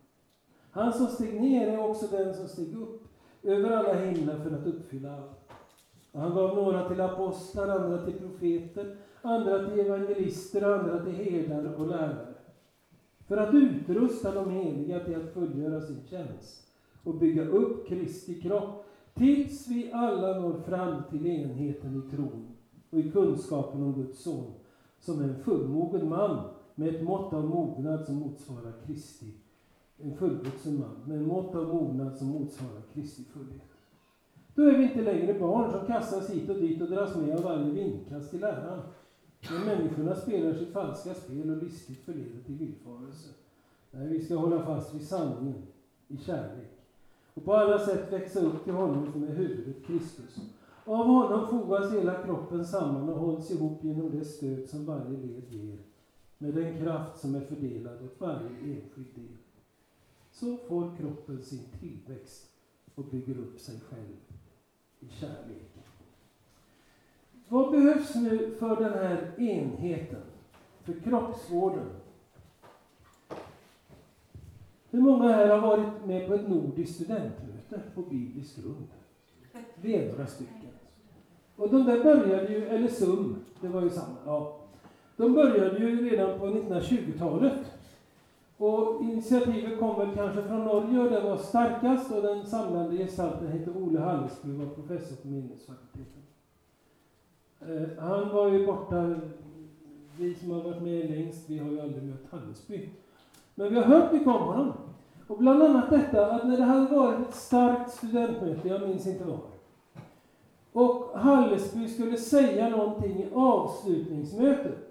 Han som steg ner är också den som steg upp över alla himlar för att uppfylla allt. Han gav några till apostlar, andra till profeter, andra till evangelister, andra till herdar och lärare. För att utrusta de heliga till att fullgöra sin tjänst och bygga upp Kristi kropp tills vi alla når fram till enheten i tron och i kunskapen om Guds son, som är en fullmogen man med ett mått av mognad som motsvarar Kristi. En fullvuxen man med ett mått av mognad som motsvarar Kristi fullhet. Då är vi inte längre barn som kastas hit och dit och dras med av varje vindkast i läran. Men människorna spelar sitt falska spel och listigt förleder till villfarelse. Nej, vi ska hålla fast vid sanningen i kärlek och på alla sätt växa upp till honom som är huvudet, Kristus. Av honom fogas hela kroppen samman och hålls ihop genom det stöd som varje led ger, med den kraft som är fördelad åt varje enskild del. Så får kroppen sin tillväxt och bygger upp sig själv i kärlek. Vad behövs nu för den här enheten, för kroppsvården? Hur många här har varit med på ett nordiskt studentmöte på biblisk grund? Vi är några stycken. Och de där började ju, eller SUM, det var ju samma, ja. De började ju redan på 1920-talet. Och initiativet kom väl kanske från Norge och det var starkast och den samlande gestalten hette Ole Hallesby och var professor på minnesfakulteten. Eh, han var ju borta, vi som har varit med längst, vi har ju aldrig mött Hallesby. Men vi har hört mycket om honom. Och bland annat detta att när det hade varit ett starkt studentmöte, jag minns inte var, och Hallesby skulle säga någonting i avslutningsmötet.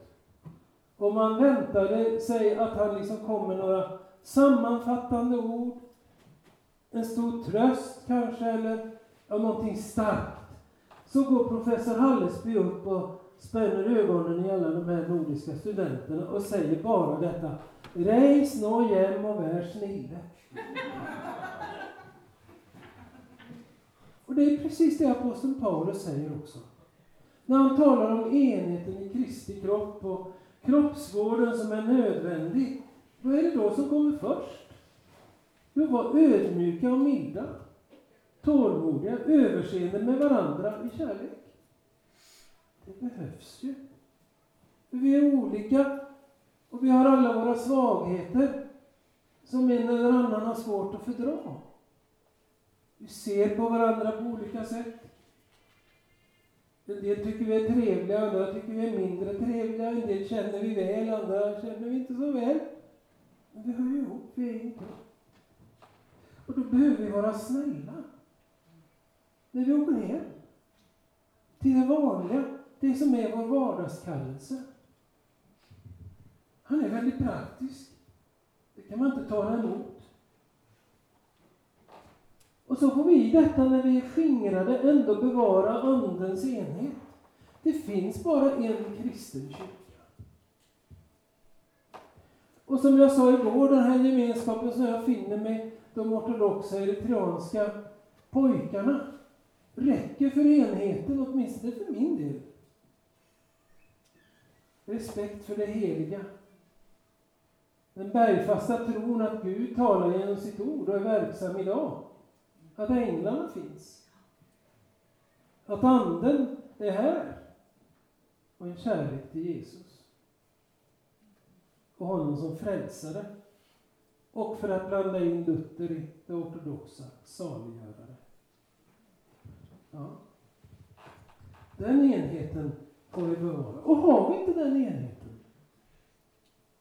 Och man väntade sig att han liksom kom med några sammanfattande ord, en stor tröst kanske, eller ja, någonting starkt. Så går professor Hallesby upp och spänner ögonen i alla de här nordiska studenterna och säger bara detta. Reis nå hjem och vär snille. Och det är precis det aposteln Paulus säger också. När han talar om enheten i Kristi kropp och kroppsvården som är nödvändig, vad är det då som kommer först? Jo, var ödmjuka och milda, tålmodiga, överseende med varandra i kärlek. Det behövs ju. För vi är olika och vi har alla våra svagheter som en eller annan har svårt att fördra. Vi ser på varandra på olika sätt. En del tycker vi är trevliga, andra tycker vi är mindre trevliga. En del känner vi väl, andra känner vi inte så väl. Men vi hör ju ihop, vi är inte. Och då behöver vi vara snälla. När vi åker ner till det vanliga, det som är vår vardagskallelse. Han är väldigt praktisk. Det kan man inte tala emot. Och så får vi i detta när vi är skingrade ändå bevara Andens enhet. Det finns bara en kristen kyrka. Och som jag sa igår, den här gemenskapen som jag finner med de ortodoxa eritreanska pojkarna räcker för enheten, åtminstone för min del. Respekt för det heliga. Den bergfasta tron att Gud talar genom sitt ord och är verksam idag. Att änglarna finns. Att Anden är här. Och en kärlek till Jesus. Och honom som frälsare. Och för att blanda in Luther i det ortodoxa, saliggörare. Ja. Den enheten får vi bevara. Och har vi inte den enheten,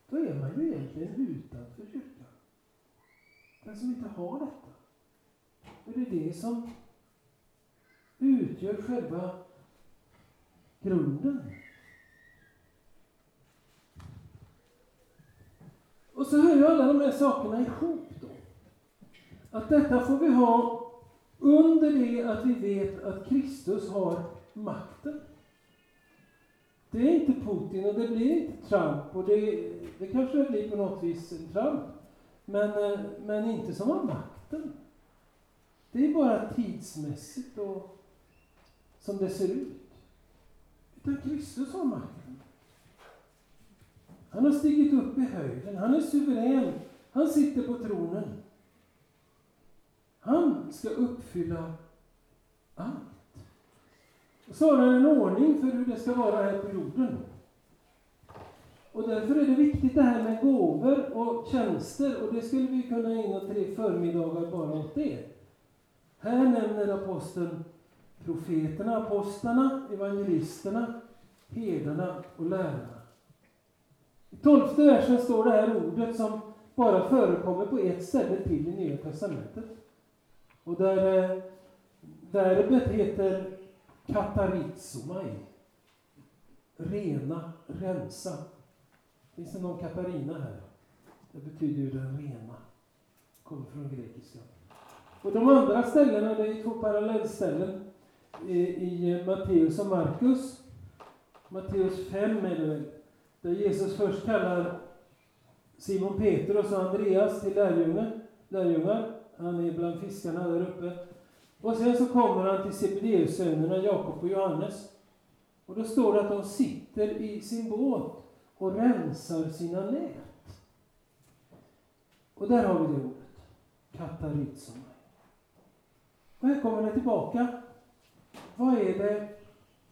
då är man ju egentligen utanför kyrkan. Den som inte har detta. Och det är det som utgör själva grunden. Och så hör ju alla de här sakerna ihop då. Att detta får vi ha under det att vi vet att Kristus har makten. Det är inte Putin och det blir inte Trump och det, det kanske blir på något vis en Trump. Men, eh, men inte som har makten. Det är bara tidsmässigt och som det ser ut. Utan Kristus har makten. Han har stigit upp i höjden. Han är suverän. Han sitter på tronen. Han ska uppfylla allt. Och så har han en ordning för hur det ska vara här på jorden. Och därför är det viktigt det här med gåvor och tjänster och det skulle vi kunna ägna tre förmiddagar bara åt det. Här nämner aposteln profeterna, apostlarna, evangelisterna, herdarna och lärarna. I tolfte versen står det här ordet som bara förekommer på ett ställe till i Nya Testamentet. Och där eh, verbet heter katarizomai. Rena, rensa. Finns det någon Katarina här? Det betyder ju den rena. Kommer från grekiska. Och de andra ställena, det är två parallellställen i, i Matteus och Markus. Matteus 5 är det väl, där Jesus först kallar Simon Petrus och Andreas till lärjungar. lärjungar. Han är bland fiskarna där uppe. Och sen så kommer han till Zebedeus-sönerna Jakob och Johannes. Och då står det att de sitter i sin båt och rensar sina nät. Och där har vi det ordet. Katarizomai. Och här kommer det tillbaka. Vad är det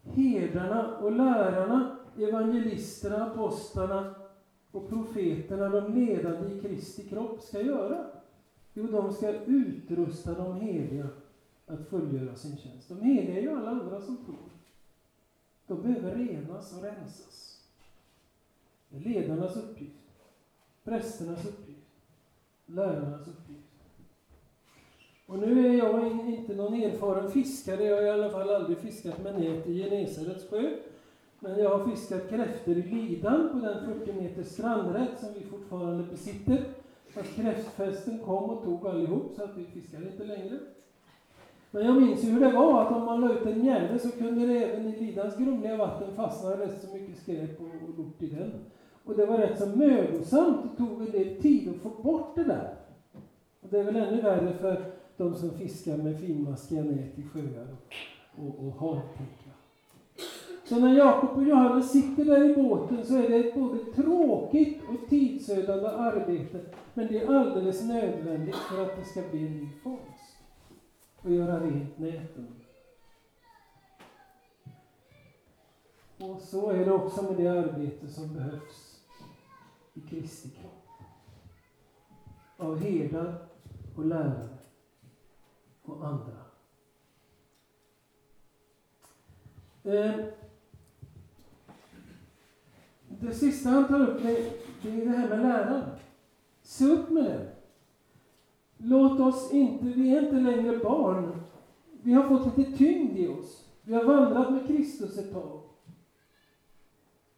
herdarna och lärarna, evangelisterna, apostlarna och profeterna, de ledande i Kristi kropp, ska göra? Jo, de ska utrusta de heliga att fullgöra sin tjänst. De heliga är ju alla andra som tror. De behöver renas och rensas. Det är ledarnas uppgift, prästernas uppgift, lärarnas uppgift. Och nu är jag inte någon erfaren fiskare, jag har i alla fall aldrig fiskat med nät i Genesarets sjö. Men jag har fiskat kräftor i Lidan på den 40 meter strandrätt som vi fortfarande besitter. Fast kräftfesten kom och tog allihop så att vi fiskar inte längre. Men jag minns ju hur det var att om man la ut en mjälle så kunde det även i Lidans grumliga vatten fastna rätt så mycket skräp och, och lort i den. Och det var rätt så mödosamt det tog en del tid att få bort det där. Och det är väl ännu värre för de som fiskar med finmaskiga nät i sjöar och, och, och. Så när Jakob och Johannes sitter där i båten så är det ett både tråkigt och tidsödande arbete, men det är alldeles nödvändigt för att det ska bli en ny fångst och göra rent näten. Och så är det också med det arbete som behövs i Kristi kropp. Av herdar och lärare och andra. Eh, det sista han tar upp det, det är det här med läran. Se upp med det. Låt oss inte, vi är inte längre barn. Vi har fått lite tyngd i oss. Vi har vandrat med Kristus ett tag.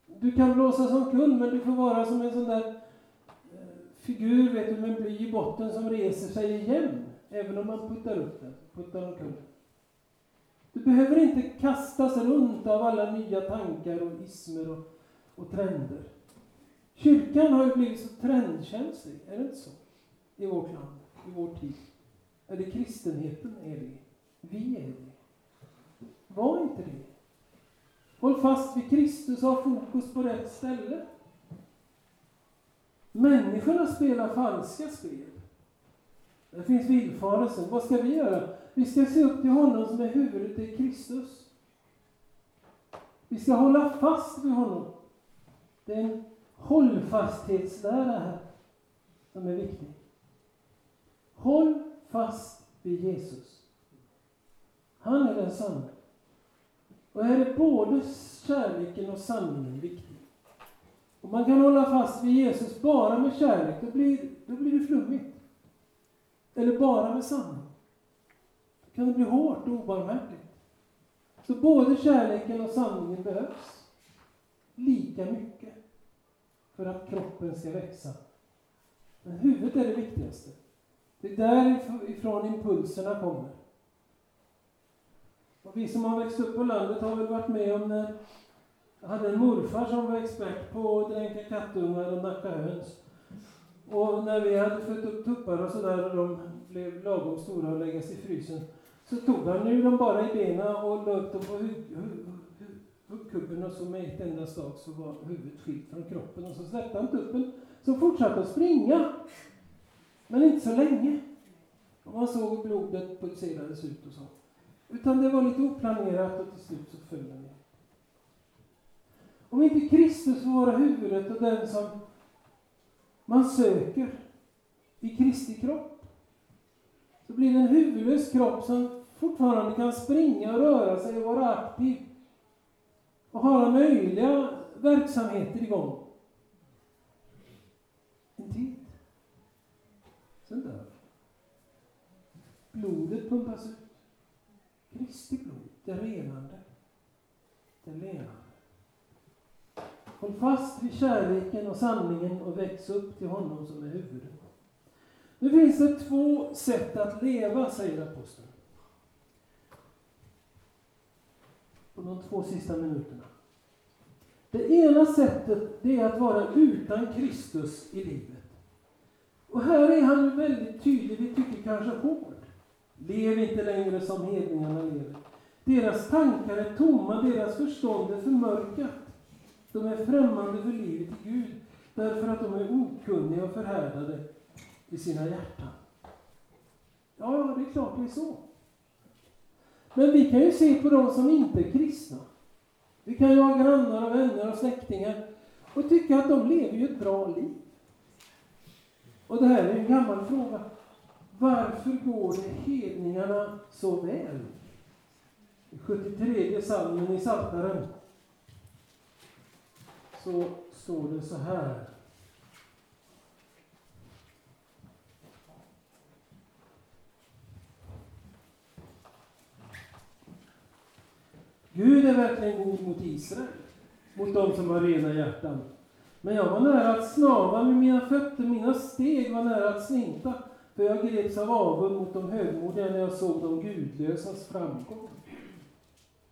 Du kan blåsa som kund, men du får vara som en sån där eh, figur, vet du, med en bly i botten som reser sig igen, även om man puttar upp den, puttar omkull. den. Du behöver inte kastas runt av alla nya tankar och ismer och, och trender. Kyrkan har ju blivit så trendkänslig, är det inte så? I vårt land, i vår tid. Eller kristenheten är det. Vi är det. Var inte det. Håll fast vid Kristus och ha fokus på rätt ställe. Människorna spelar falska spel. Det finns villfarelsen. Vad ska vi göra? Vi ska se upp till honom som är huvudet i Kristus. Vi ska hålla fast vid honom. Det är en hållfasthetslära här som är viktig. Håll fast vid Jesus. Han är den sanna. Och här är både kärleken och sanningen viktig. Om man kan hålla fast vid Jesus bara med kärlek, då blir, då blir det flummigt. Eller bara med sanning. Då kan det bli hårt och obarmhärtigt. Så både kärleken och sanningen behövs. Lika mycket. För att kroppen ska växa. Men huvudet är det viktigaste. Det är därifrån impulserna kommer. Och vi som har växt upp på landet har väl varit med om när jag hade en morfar som var expert på att dränka kattungar och nacka höns. Och när vi hade fött upp tuppar och sådär och de blev lagom stora att läggas i frysen så tog han ju dem bara i benen och la upp dem på huggkubben och så med ett enda slag så var huvudet skilt från kroppen och så släppte han tuppen som fortsatte att springa. Men inte så länge. Och man såg blodet pulserades ut och så. Utan det var lite oplanerat och till slut så föll den ner. Om inte Kristus får vara huvudet och den som man söker i Kristi kropp, så blir det en huvudlös kropp som fortfarande kan springa och röra sig och vara aktiv och ha alla möjliga verksamheter igång. En tid. Sen dör Blodet pumpas ut. Kristi blod, det renande, det lenande. Håll fast vid kärleken och sanningen och väx upp till honom som är huvudet. Nu finns det två sätt att leva, säger aposteln. På de två sista minuterna. Det ena sättet det är att vara utan Kristus i livet. Och här är han väldigt tydlig, vi tycker kanske hård. Lev inte längre som hedningarna lever. Deras tankar är tomma, deras förstånd är förmörkat. De är främmande för livet i Gud, därför att de är okunniga och förhärdade i sina hjärtan. Ja, ja, det är klart det är så. Men vi kan ju se på de som inte är kristna. Vi kan ju ha grannar och vänner och släktingar och tycka att de lever ju ett bra liv. Och det här är en gammal fråga. Varför går det hedningarna så väl? 73 salmen i Psaltaren så står det så här. Gud är verkligen god mot Israel, mot dem som har rena hjärtan. Men jag var nära att snava med mina fötter, mina steg var nära att slinta. För jag greps av avund mot de högmodiga när jag såg de gudlösas framgång.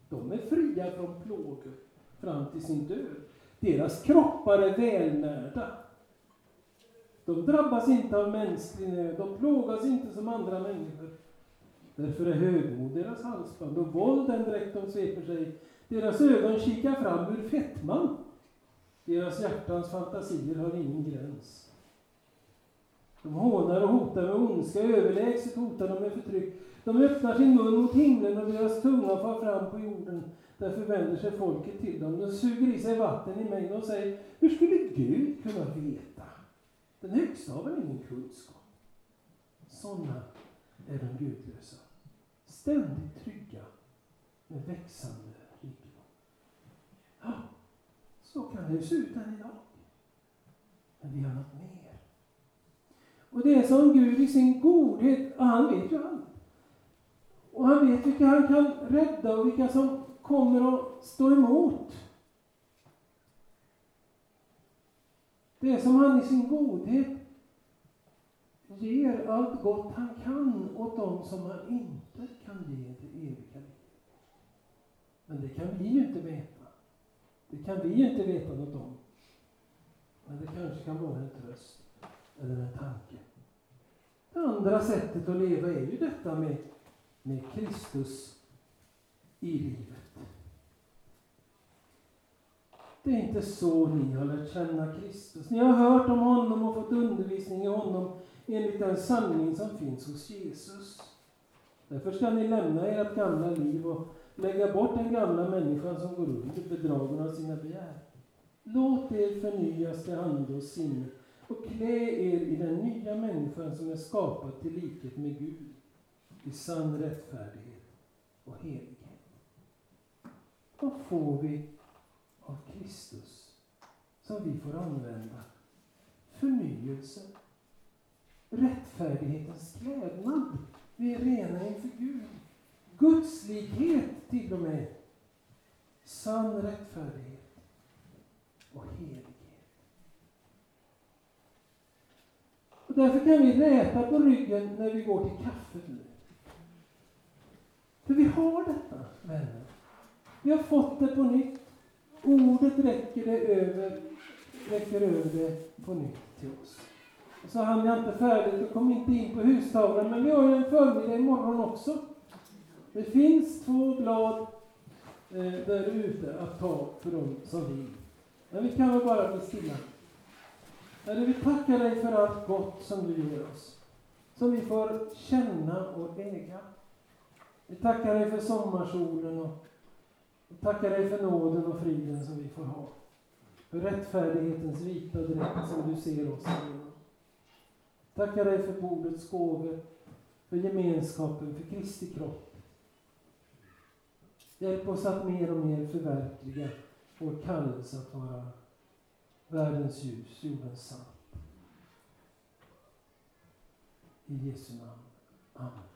De är fria från plågor fram till sin död. Deras kroppar är välnärda. De drabbas inte av mänsklig nöd, de plågas inte som andra människor. Därför är högmod deras halsband och våld den dräkt de sveper sig. Deras ögon kikar fram ur fettman. Deras hjärtans fantasier har ingen gräns. De hånar och hotar med ondska, överlägset hotar de med förtryck. De öppnar sin mun mot himlen och deras tunga far fram på jorden. Därför vänder sig folket till dem. De suger i sig vatten i mängd och säger, hur skulle Gud kunna veta? Den högsta har väl ingen kunskap? Sådana är de gudlösa. Ständigt trygga med växande rikedom. Ja, så kan det se ut än idag. Men vi har något mer. Och det är som Gud i sin godhet, och han vet ju allt. Och han vet vilka han kan rädda och vilka som kommer att stå emot. Det är som han i sin godhet ger allt gott han kan åt dem som han inte kan ge det eviga livet. Men det kan vi ju inte veta. Det kan vi ju inte veta något om. Men det kanske kan vara en tröst eller en tanke. Det andra sättet att leva är ju detta med, med Kristus i livet. Det är inte så ni har lärt känna Kristus. Ni har hört om honom och fått undervisning i honom enligt den sanning som finns hos Jesus. Därför ska ni lämna ert gamla liv och lägga bort den gamla människan som går under bedragen av sina begär. Låt er förnyas till ande och sinne och klä er i den nya människan som är skapad till likhet med Gud, i sann rättfärdighet och helighet. Vad får vi av Kristus som vi får använda? Förnyelse, rättfärdighetens klädnad. Vi är rena inför Gud. Gudslighet till och med. Sann rättfärdighet och helighet. Och därför kan vi räta på ryggen när vi går till kaffet nu. För vi har detta, vänner. Vi har fått det på nytt. Ordet räcker, det över, räcker över det på nytt till oss. Och så hann jag inte färdigt och kom inte in på hustavlan, men vi har ju en förmiddag imorgon också. Det finns två blad eh, där ute att ta för dem som vill. Men vi kan väl bara bli stilla. Herre, vi tackar dig för allt gott som du ger oss. Som vi får känna och äga. Vi tackar dig för sommarsolen och vi tackar dig för nåden och friden som vi får ha. För rättfärdighetens vita dräkt som du ser oss genom. Tackar dig för bordets gåvor, för gemenskapen, för Kristi kropp. Hjälp oss att mer och mer förverkliga vår kallelse att vara världens ljus, jordens salt. I Jesu namn. Amen.